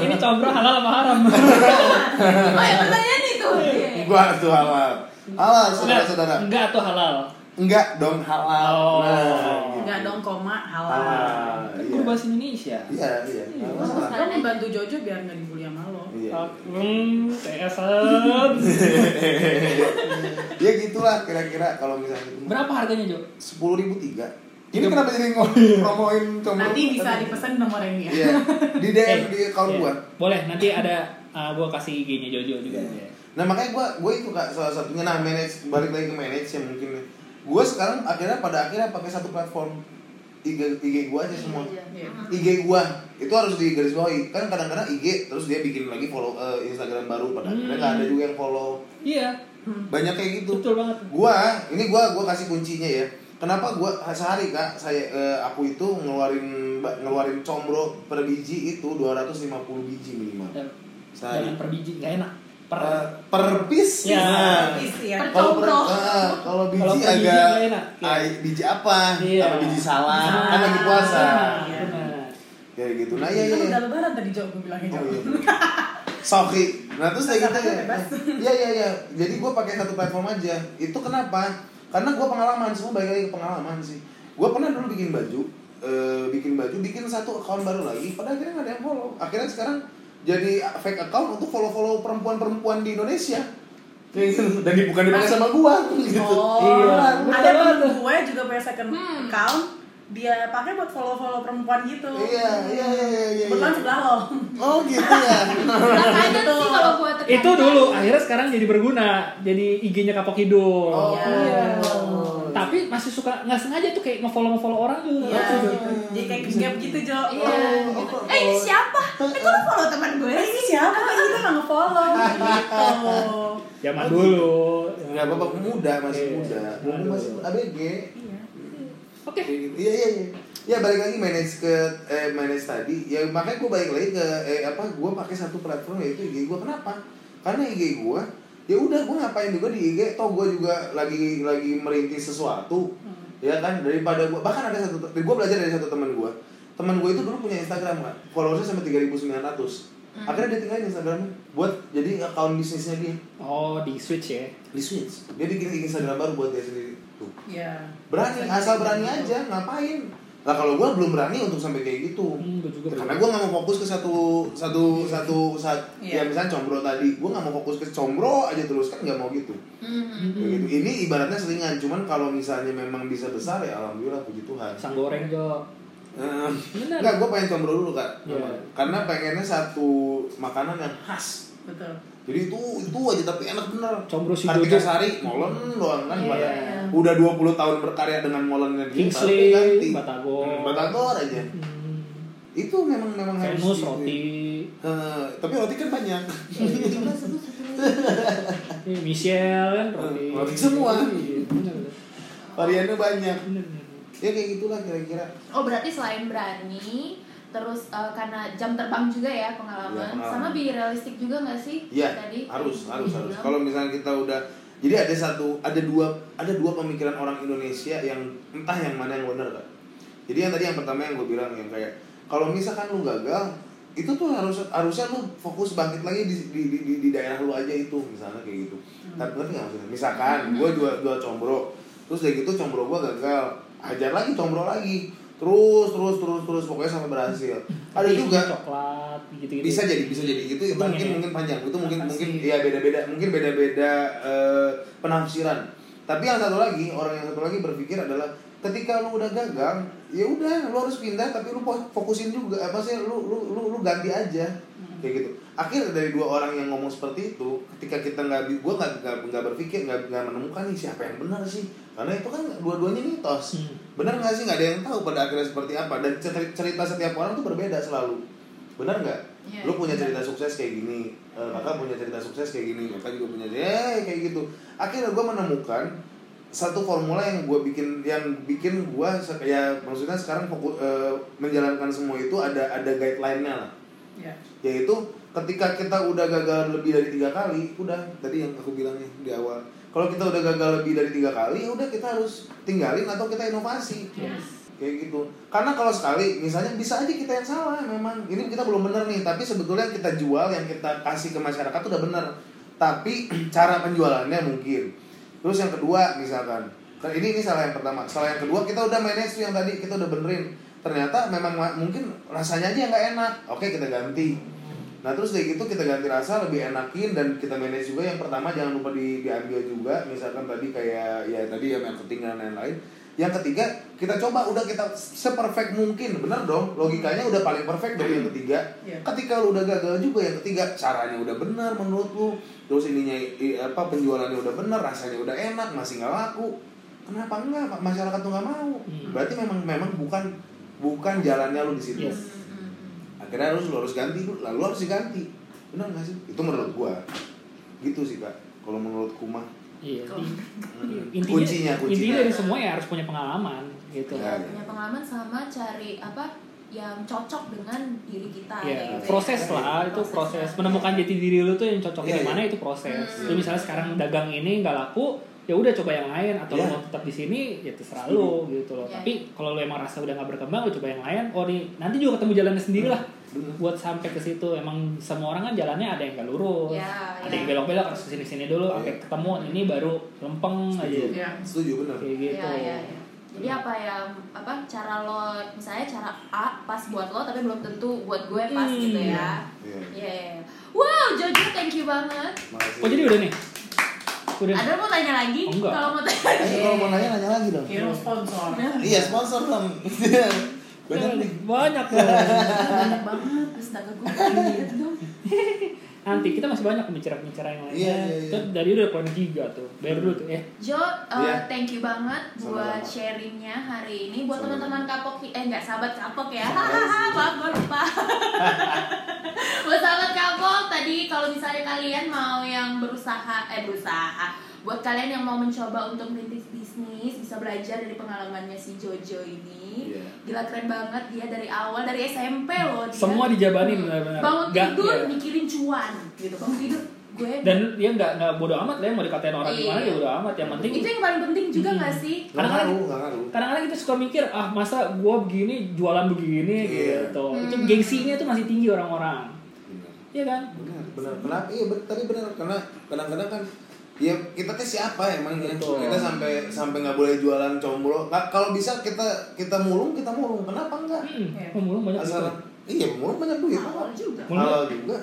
Ini combro halal apa haram? *laughs* Oh ya pertanyaan itu. Iya. Gua tuh halal Halal saudara-saudara Enggak tuh halal. Enggak dong halal. Oh. Nah, Enggak dong koma halal. halal. Kan Iya. bahasa Indonesia. Iya, iya. Bagus masalah. kan membantu Jojo biar nggak dibully sama lo. Iya. Hmm, TSN. Ya gitulah kira-kira kalau misalnya. Berapa harganya, Jo? Sepuluh ribu tiga. Ini kenapa jadi ngomong *laughs* promoin combro? Nanti bisa dipesan nomor ini ya. Iya. Di DM Eh, di account iya. gua. Boleh, nanti ada uh, gua kasih IG-nya Jojo juga. Iya. Nah makanya gua gua itu kak salah satunya nah manage balik lagi ke manage ya mungkin. Gua sekarang akhirnya pada akhirnya pakai satu platform IG IG gua aja semua. Iya. IG gua itu harus digarisbawahi kan kadang-kadang IG terus dia bikin lagi follow eh, Instagram baru pada akhirnya nggak ada juga yang follow Iya, banyak kayak gitu betul banget. gua ini gua gua kasih kuncinya ya kenapa gua sehari kak saya eh, aku itu ngeluarin ngeluarin combro per biji itu 250 biji minimal Dan sehari per biji, nggak enak. Per Eh, per piece Ya. Nah, Isi ya. Per kalau per, combro. eh, kalau biji per biji agak nggak enak, ya. ah, biji apa Iya. apa biji salah Nah, kan lagi puasa Iya. benar. kayak gitu nah iya Kan iya udah lebaran tadi Jo gue bilangnya. Oh, iya. Sorry. Nah terus kayak gitu ya. Iya iya iya. Jadi gue pakai satu platform aja. Itu kenapa? Karena gue pengalaman semua balik lagi ke pengalaman sih. Gue pernah dulu bikin baju, eh, bikin baju, bikin satu account baru lagi. Pada akhirnya nggak ada yang follow. Akhirnya sekarang jadi fake account untuk follow-follow perempuan-perempuan di Indonesia. Kayak *laughs* gitu. Dan di- bukan dipakai sama gua gitu. Oh, Iya, ada temen gue juga punya second Hmm. account. Dia pakai buat follow-follow perempuan gitu. Iya, iya, iya, iya, iya. Kebetulan sebelah lo. Oh gitu ya. *laughs* Gitu. sih kalau buat tekan Itu dulu, akhirnya sekarang jadi berguna. Jadi IG-nya kapok hidung. Oh. Iya. Tapi masih suka nggak sengaja tuh kayak nge-follow nge-follow orang juga. Iya, Gitu. gitu. Jadi kayak gap gitu Jo. Iya. Oh, gitu. oh, Eh ini oh. siapa? Eh kok lu follow teman gue? Eh, ini siapa? Ini kita nggak nge-follow *laughs* gitu. Zaman dulu. Nggak apa-apa muda masih Iya. muda. Masih ABG. Iya. Oke. Gitu. Iya iya iya. Ya balik lagi manage ke eh, manage tadi. Ya makanya gue balik lagi ke eh, apa? Gue pakai satu platform yaitu IG gue. Kenapa? Karena IG gue ya udah gue ngapain juga di IG. Toh gue juga lagi lagi merintis sesuatu. Ya kan daripada gue bahkan ada satu gue belajar dari satu teman gue. teman gue itu dulu punya Instagram kan followersnya sampai 3900 akhirnya dia tinggalin Instagramnya buat jadi account bisnisnya dia Oh, di switch ya. di switch dia bikin Instagram baru buat dia sendiri tuh Iya. berani asal berani aja ngapain lah kalau gue belum berani untuk sampai kayak gitu Hmm, karena gue nggak mau fokus ke satu satu satu saat Iya. ya misalnya combro tadi gue nggak mau fokus ke combro aja terus kan nggak mau gitu Mhm. Kayak gitu. ini ibaratnya selingan cuman kalau misalnya memang bisa besar ya alhamdulillah puji Tuhan Sang goreng Jo. Bener. Enggak, gue pengen combro dulu kak Iya. Karena pengennya satu makanan yang khas Betul. Jadi itu itu aja tapi enak bener Combro si Kartika. Sari, molen doang kan pada iya. Udah 20 tahun berkarya dengan molennya dia Kingsley, tapi ganti. Batagor. Hmm, Batagor aja Hmm. Itu memang memang harus Venus gitu. roti. Eh, tapi roti kan banyak. Eh, Michelle kan roti. Hmm, roti semua. Iya. Variannya banyak. Ya kayak gitulah kira-kira Oh berarti selain berani, terus eh, karena jam terbang juga ya pengalaman, Iya, pengalaman. sama bi realistik juga nggak sih? Iya, Tadi harus, harus, harus. Kalau misalnya kita udah jadi ada satu, ada dua, ada dua pemikiran orang Indonesia yang entah yang mana yang benar kan. Jadi yang tadi yang pertama yang gue bilang yang kayak kalau misalkan lu gagal, itu tuh harus harusnya lu fokus bangkit lagi di di, di, di, di daerah lu aja itu misalnya kayak gitu. Tapi ngerti nggak maksudnya? Misalkan gue jual jual combro, terus dari gitu combro gue gagal, hajar lagi combro lagi, terus terus terus terus pokoknya sampai berhasil. Ada Tapi juga coklat gitu-gitu. bisa jadi bisa jadi gitu itu Betul mungkin ya? mungkin panjang. Itu mungkin Pasti. mungkin ya beda beda mungkin beda beda penafsiran. Tapi yang satu lagi orang yang satu lagi berpikir adalah ketika lu udah gagal ya udah lu harus pindah tapi lu fo- fokusin juga. Apa sih lu lu lu, lu ganti aja. Kayak gitu. Akhir dari dua orang yang ngomong seperti itu ketika kita nggak gua nggak nggak nggak berpikir nggak nggak menemukan nih siapa yang benar sih karena itu kan dua-duanya mitos. Hmm. benar nggak sih? Nggak ada yang tahu pada akhirnya seperti apa. Dan cer- cerita setiap orang tuh berbeda selalu. Benar nggak? Iya, lu punya iya. cerita sukses kayak gini eh, kakak punya cerita sukses kayak gini kakak juga punya eh kayak gitu. Akhirnya gue menemukan satu formula yang gue bikin yang bikin gue ya maksudnya sekarang fokus eh, menjalankan semua itu ada ada guideline-nya lah. Iya. yaitu ketika kita udah gagal lebih dari tiga kali udah tadi yang aku bilangnya di awal kalau kita udah gagal lebih dari tiga kali ya udah kita harus tinggalin atau kita inovasi. Yes. kayak gitu. Karena kalau sekali misalnya bisa aja kita yang salah memang. Ini kita belum bener nih tapi sebetulnya yang kita jual yang kita kasih ke masyarakat udah bener. Tapi *clears throat* cara penjualannya mungkin. Terus yang kedua misalkan. Kan ini ini salah yang pertama. Salah yang kedua kita udah manage tuh yang tadi kita udah benerin. Ternyata memang ma- mungkin rasanya aja yang nggak enak. Oke kita ganti nah terus dari gitu kita ganti rasa lebih enakin dan kita manage juga. Yang pertama jangan lupa di, diambil juga. Misalkan tadi kayak ya tadi ya marketing dan lain-lain. Yang ketiga kita coba udah kita seperfect mungkin. Bener dong logikanya udah paling perfect dong yang ketiga. Iya. ketika lu udah gagal juga yang ketiga caranya udah bener menurut lu. Terus ininya apa penjualannya udah bener rasanya udah enak masih nggak laku. Kenapa enggak Pak? masyarakat tuh nggak mau. Hmm. berarti memang memang bukan bukan jalannya lu di situ. Yes. Akhirnya harus lu harus ganti lu lalu harus diganti benar nggak sih itu menurut gua gitu sih kak kalau menurut kumah Iya. I- Intinya, Kuncinya, kuncinya. intinya dari semua ya harus punya pengalaman gitu. Ya. punya pengalaman sama cari apa yang cocok dengan diri kita Ya, kayak gitu proses ya. lah itu proses lah. menemukan jati diri lu tuh yang cocoknya Iya, di mana iya. itu proses. Hmm. Lu misalnya sekarang dagang ini nggak laku, ya udah coba yang lain atau lu Iya. mau tetap di sini ya terserah lu gitu loh. Iya, Tapi kalau lu emang rasa udah nggak berkembang, lu coba yang lain. Oh nih nanti juga ketemu jalannya sendiri lah. Bener. Buat sampai ke situ emang semua orang kan jalannya ada yang nggak lurus, Ya, ada ya. yang belok-belok harus ke sini sini dulu, sampai ketemu ini baru lempeng aja Setuju. Iya. setuju benar kayak gitu. Iya, iya, iya. Jadi apa yang apa cara lo misalnya cara A pas buat lo tapi belum tentu buat gue pas Hmm. gitu ya. Iya. Iya, iya. Wow, Jojo thank you banget. Makasih. Oh jadi udah nih, udah. Ada mau tanya lagi? Oh, enggak. Kalau mau tanya Eh, lagi. kalau mau nanya nanya lagi dong Hero sponsor. iya sponsor dong *laughs* banyak nih banyak loh. banyak banget astaga gue lihat dong. *laughs* Nanti kita masih banyak pembicara-pembicara yang lainnya. Iya, iya, iya. Itu dari udah poin tiga tuh. Bayar dulu tuh ya. Jo, uh, Iya. thank you banget buat sharingnya hari ini. Buat teman-teman kapok, eh nggak sahabat kapok ya. *laughs* Maaf gue lupa. *laughs* buat sahabat kapok, tadi kalau misalnya kalian mau yang berusaha, eh berusaha, buat kalian yang mau mencoba untuk merintis bisnis, bisa belajar dari pengalamannya si Jojo ini. Iya. Gila keren banget dia dari awal dari SMP loh dia. Semua dijabanin benar-benar. Bangun Nggak, tidur iya. mikirin cuan gitu. Bangun tidur gue dan dia nggak nggak bodo amat lah ya, mau dikatain orang Iya. gimana dia bodo amat yang penting itu yang paling penting juga Hmm. nggak sih Nggak Kadang-kadang- kadang-kadang kita suka mikir ah masa gua begini jualan begini Iya. gitu itu Hmm. gengsinya tuh masih tinggi orang-orang Benar. Iya kan benar benar kenapa iya bet- tadi benar karena kadang-kadang kan ya kita teh siapa emang ya Betul. kita sampai sampai nggak boleh jualan combro Nggak, kalau bisa kita kita mulung kita mulung kenapa enggak hmm, Iya. pemulung banyak asal duit. iya mulung banyak duit awal juga Mulung. halal juga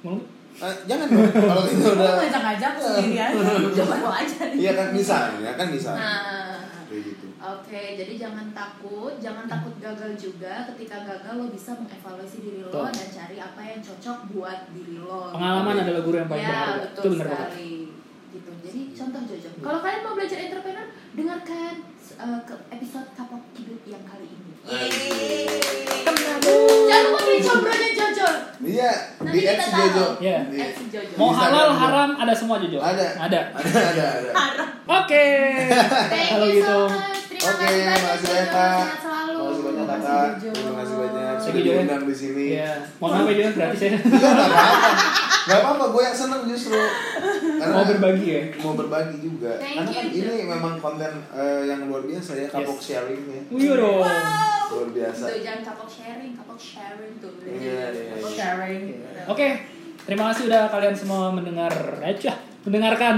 Mulung. Eh, jangan dong *laughs* kalau kita udah ngajak-ngajak sendiri aja. *laughs* coba lo aja iya kan misalnya kan misalnya Nah, gitu Oke, jadi jangan takut, jangan takut gagal juga. Ketika gagal lo bisa mengevaluasi diri lo Betul. dan cari apa yang cocok buat diri lo. pengalaman adalah guru yang paling ya, berharga betul itu benar banget sekali. Gitu. Jadi contoh Jojo. Kalau kalian mau belajar entrepreneur, dengarkan uh, ke episode kapok hidup yang kali ini. Jangan lupa beli combronya Jojo. iya Nanti di kita X taruh. Jojo Iya. Di- Ex Jojo. mau halal haram ada semua Jojo ada ada *laughs* ada ada ada oke Thank kalau you gitu so much. Terima kasih banyak banyak kak. Sehat selalu. Banyak Makasih, kakak. Jojo. Terima kasih Jojo. diundang di sini. Iya, mohon maaf ya Jojo, gratis ya. Iya nggak apa-apa. Nggak apa-apa, gue yang seneng justru. Karena Mau berbagi ya. Mau berbagi juga. Thank Karena kan you, ini memang konten eh, yang luar biasa ya, kapok Yes. sharingnya. Iya dong. Luar biasa. Tuh jangan kapok sharing, kapok sharing tuh. Iya, iya, Kapok iya. Sharing. Oke, terima kasih udah kalian semua mendengar aja mendengarkan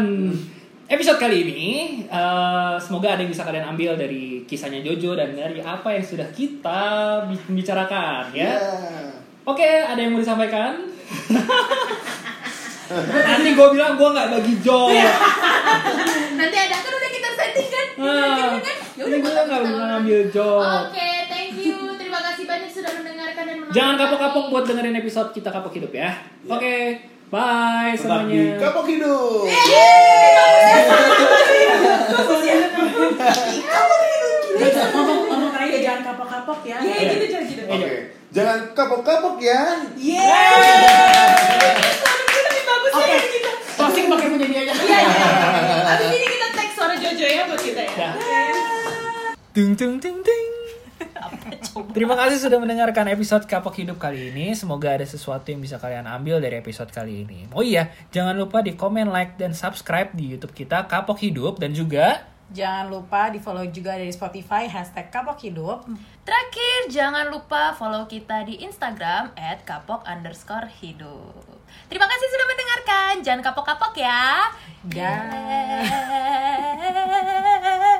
episode kali ini. Eh, semoga ada yang bisa kalian ambil dari kisahnya Jojo dan dari apa yang sudah kita bi- bicarakan ya. Iya. Oke, ada yang mau disampaikan? Nanti gue bilang gue nggak bagi job. Nanti ada kan udah kita setting kan? Ah, kan? Ya udah gue nggak kita mau ngambil job. Oke, thank you. Terima kasih banyak sudah mendengarkan dan menonton. Jangan kapok-kapok buat dengerin episode kita kapok hidup ya. Oke, bye Tetap di semuanya. kapok hidup. Jojo, ngomong ngomong aja jangan kapok-kapok ya. Iya, gitu Jojo. gitu. Oke. Jangan kapok-kapok ya. Oke. Closing pakai punya dia aja. Iya, iya. Abis ini kita tag suara Jojo ya buat kita ya. Dah. Dung dung dung dung. Terima kasih sudah mendengarkan episode Kapok Hidup kali ini. Semoga ada sesuatu yang bisa kalian ambil dari episode kali ini. Oh iya, jangan lupa di komen, like, dan subscribe di YouTube kita Kapok Hidup dan juga Jangan lupa di follow juga dari Spotify hashtag kapok hidup. Terakhir, jangan lupa follow kita di Instagram at kapok underscore hidup. Terima kasih sudah mendengarkan. Jangan kapok-kapok ya. Dah. Yeay.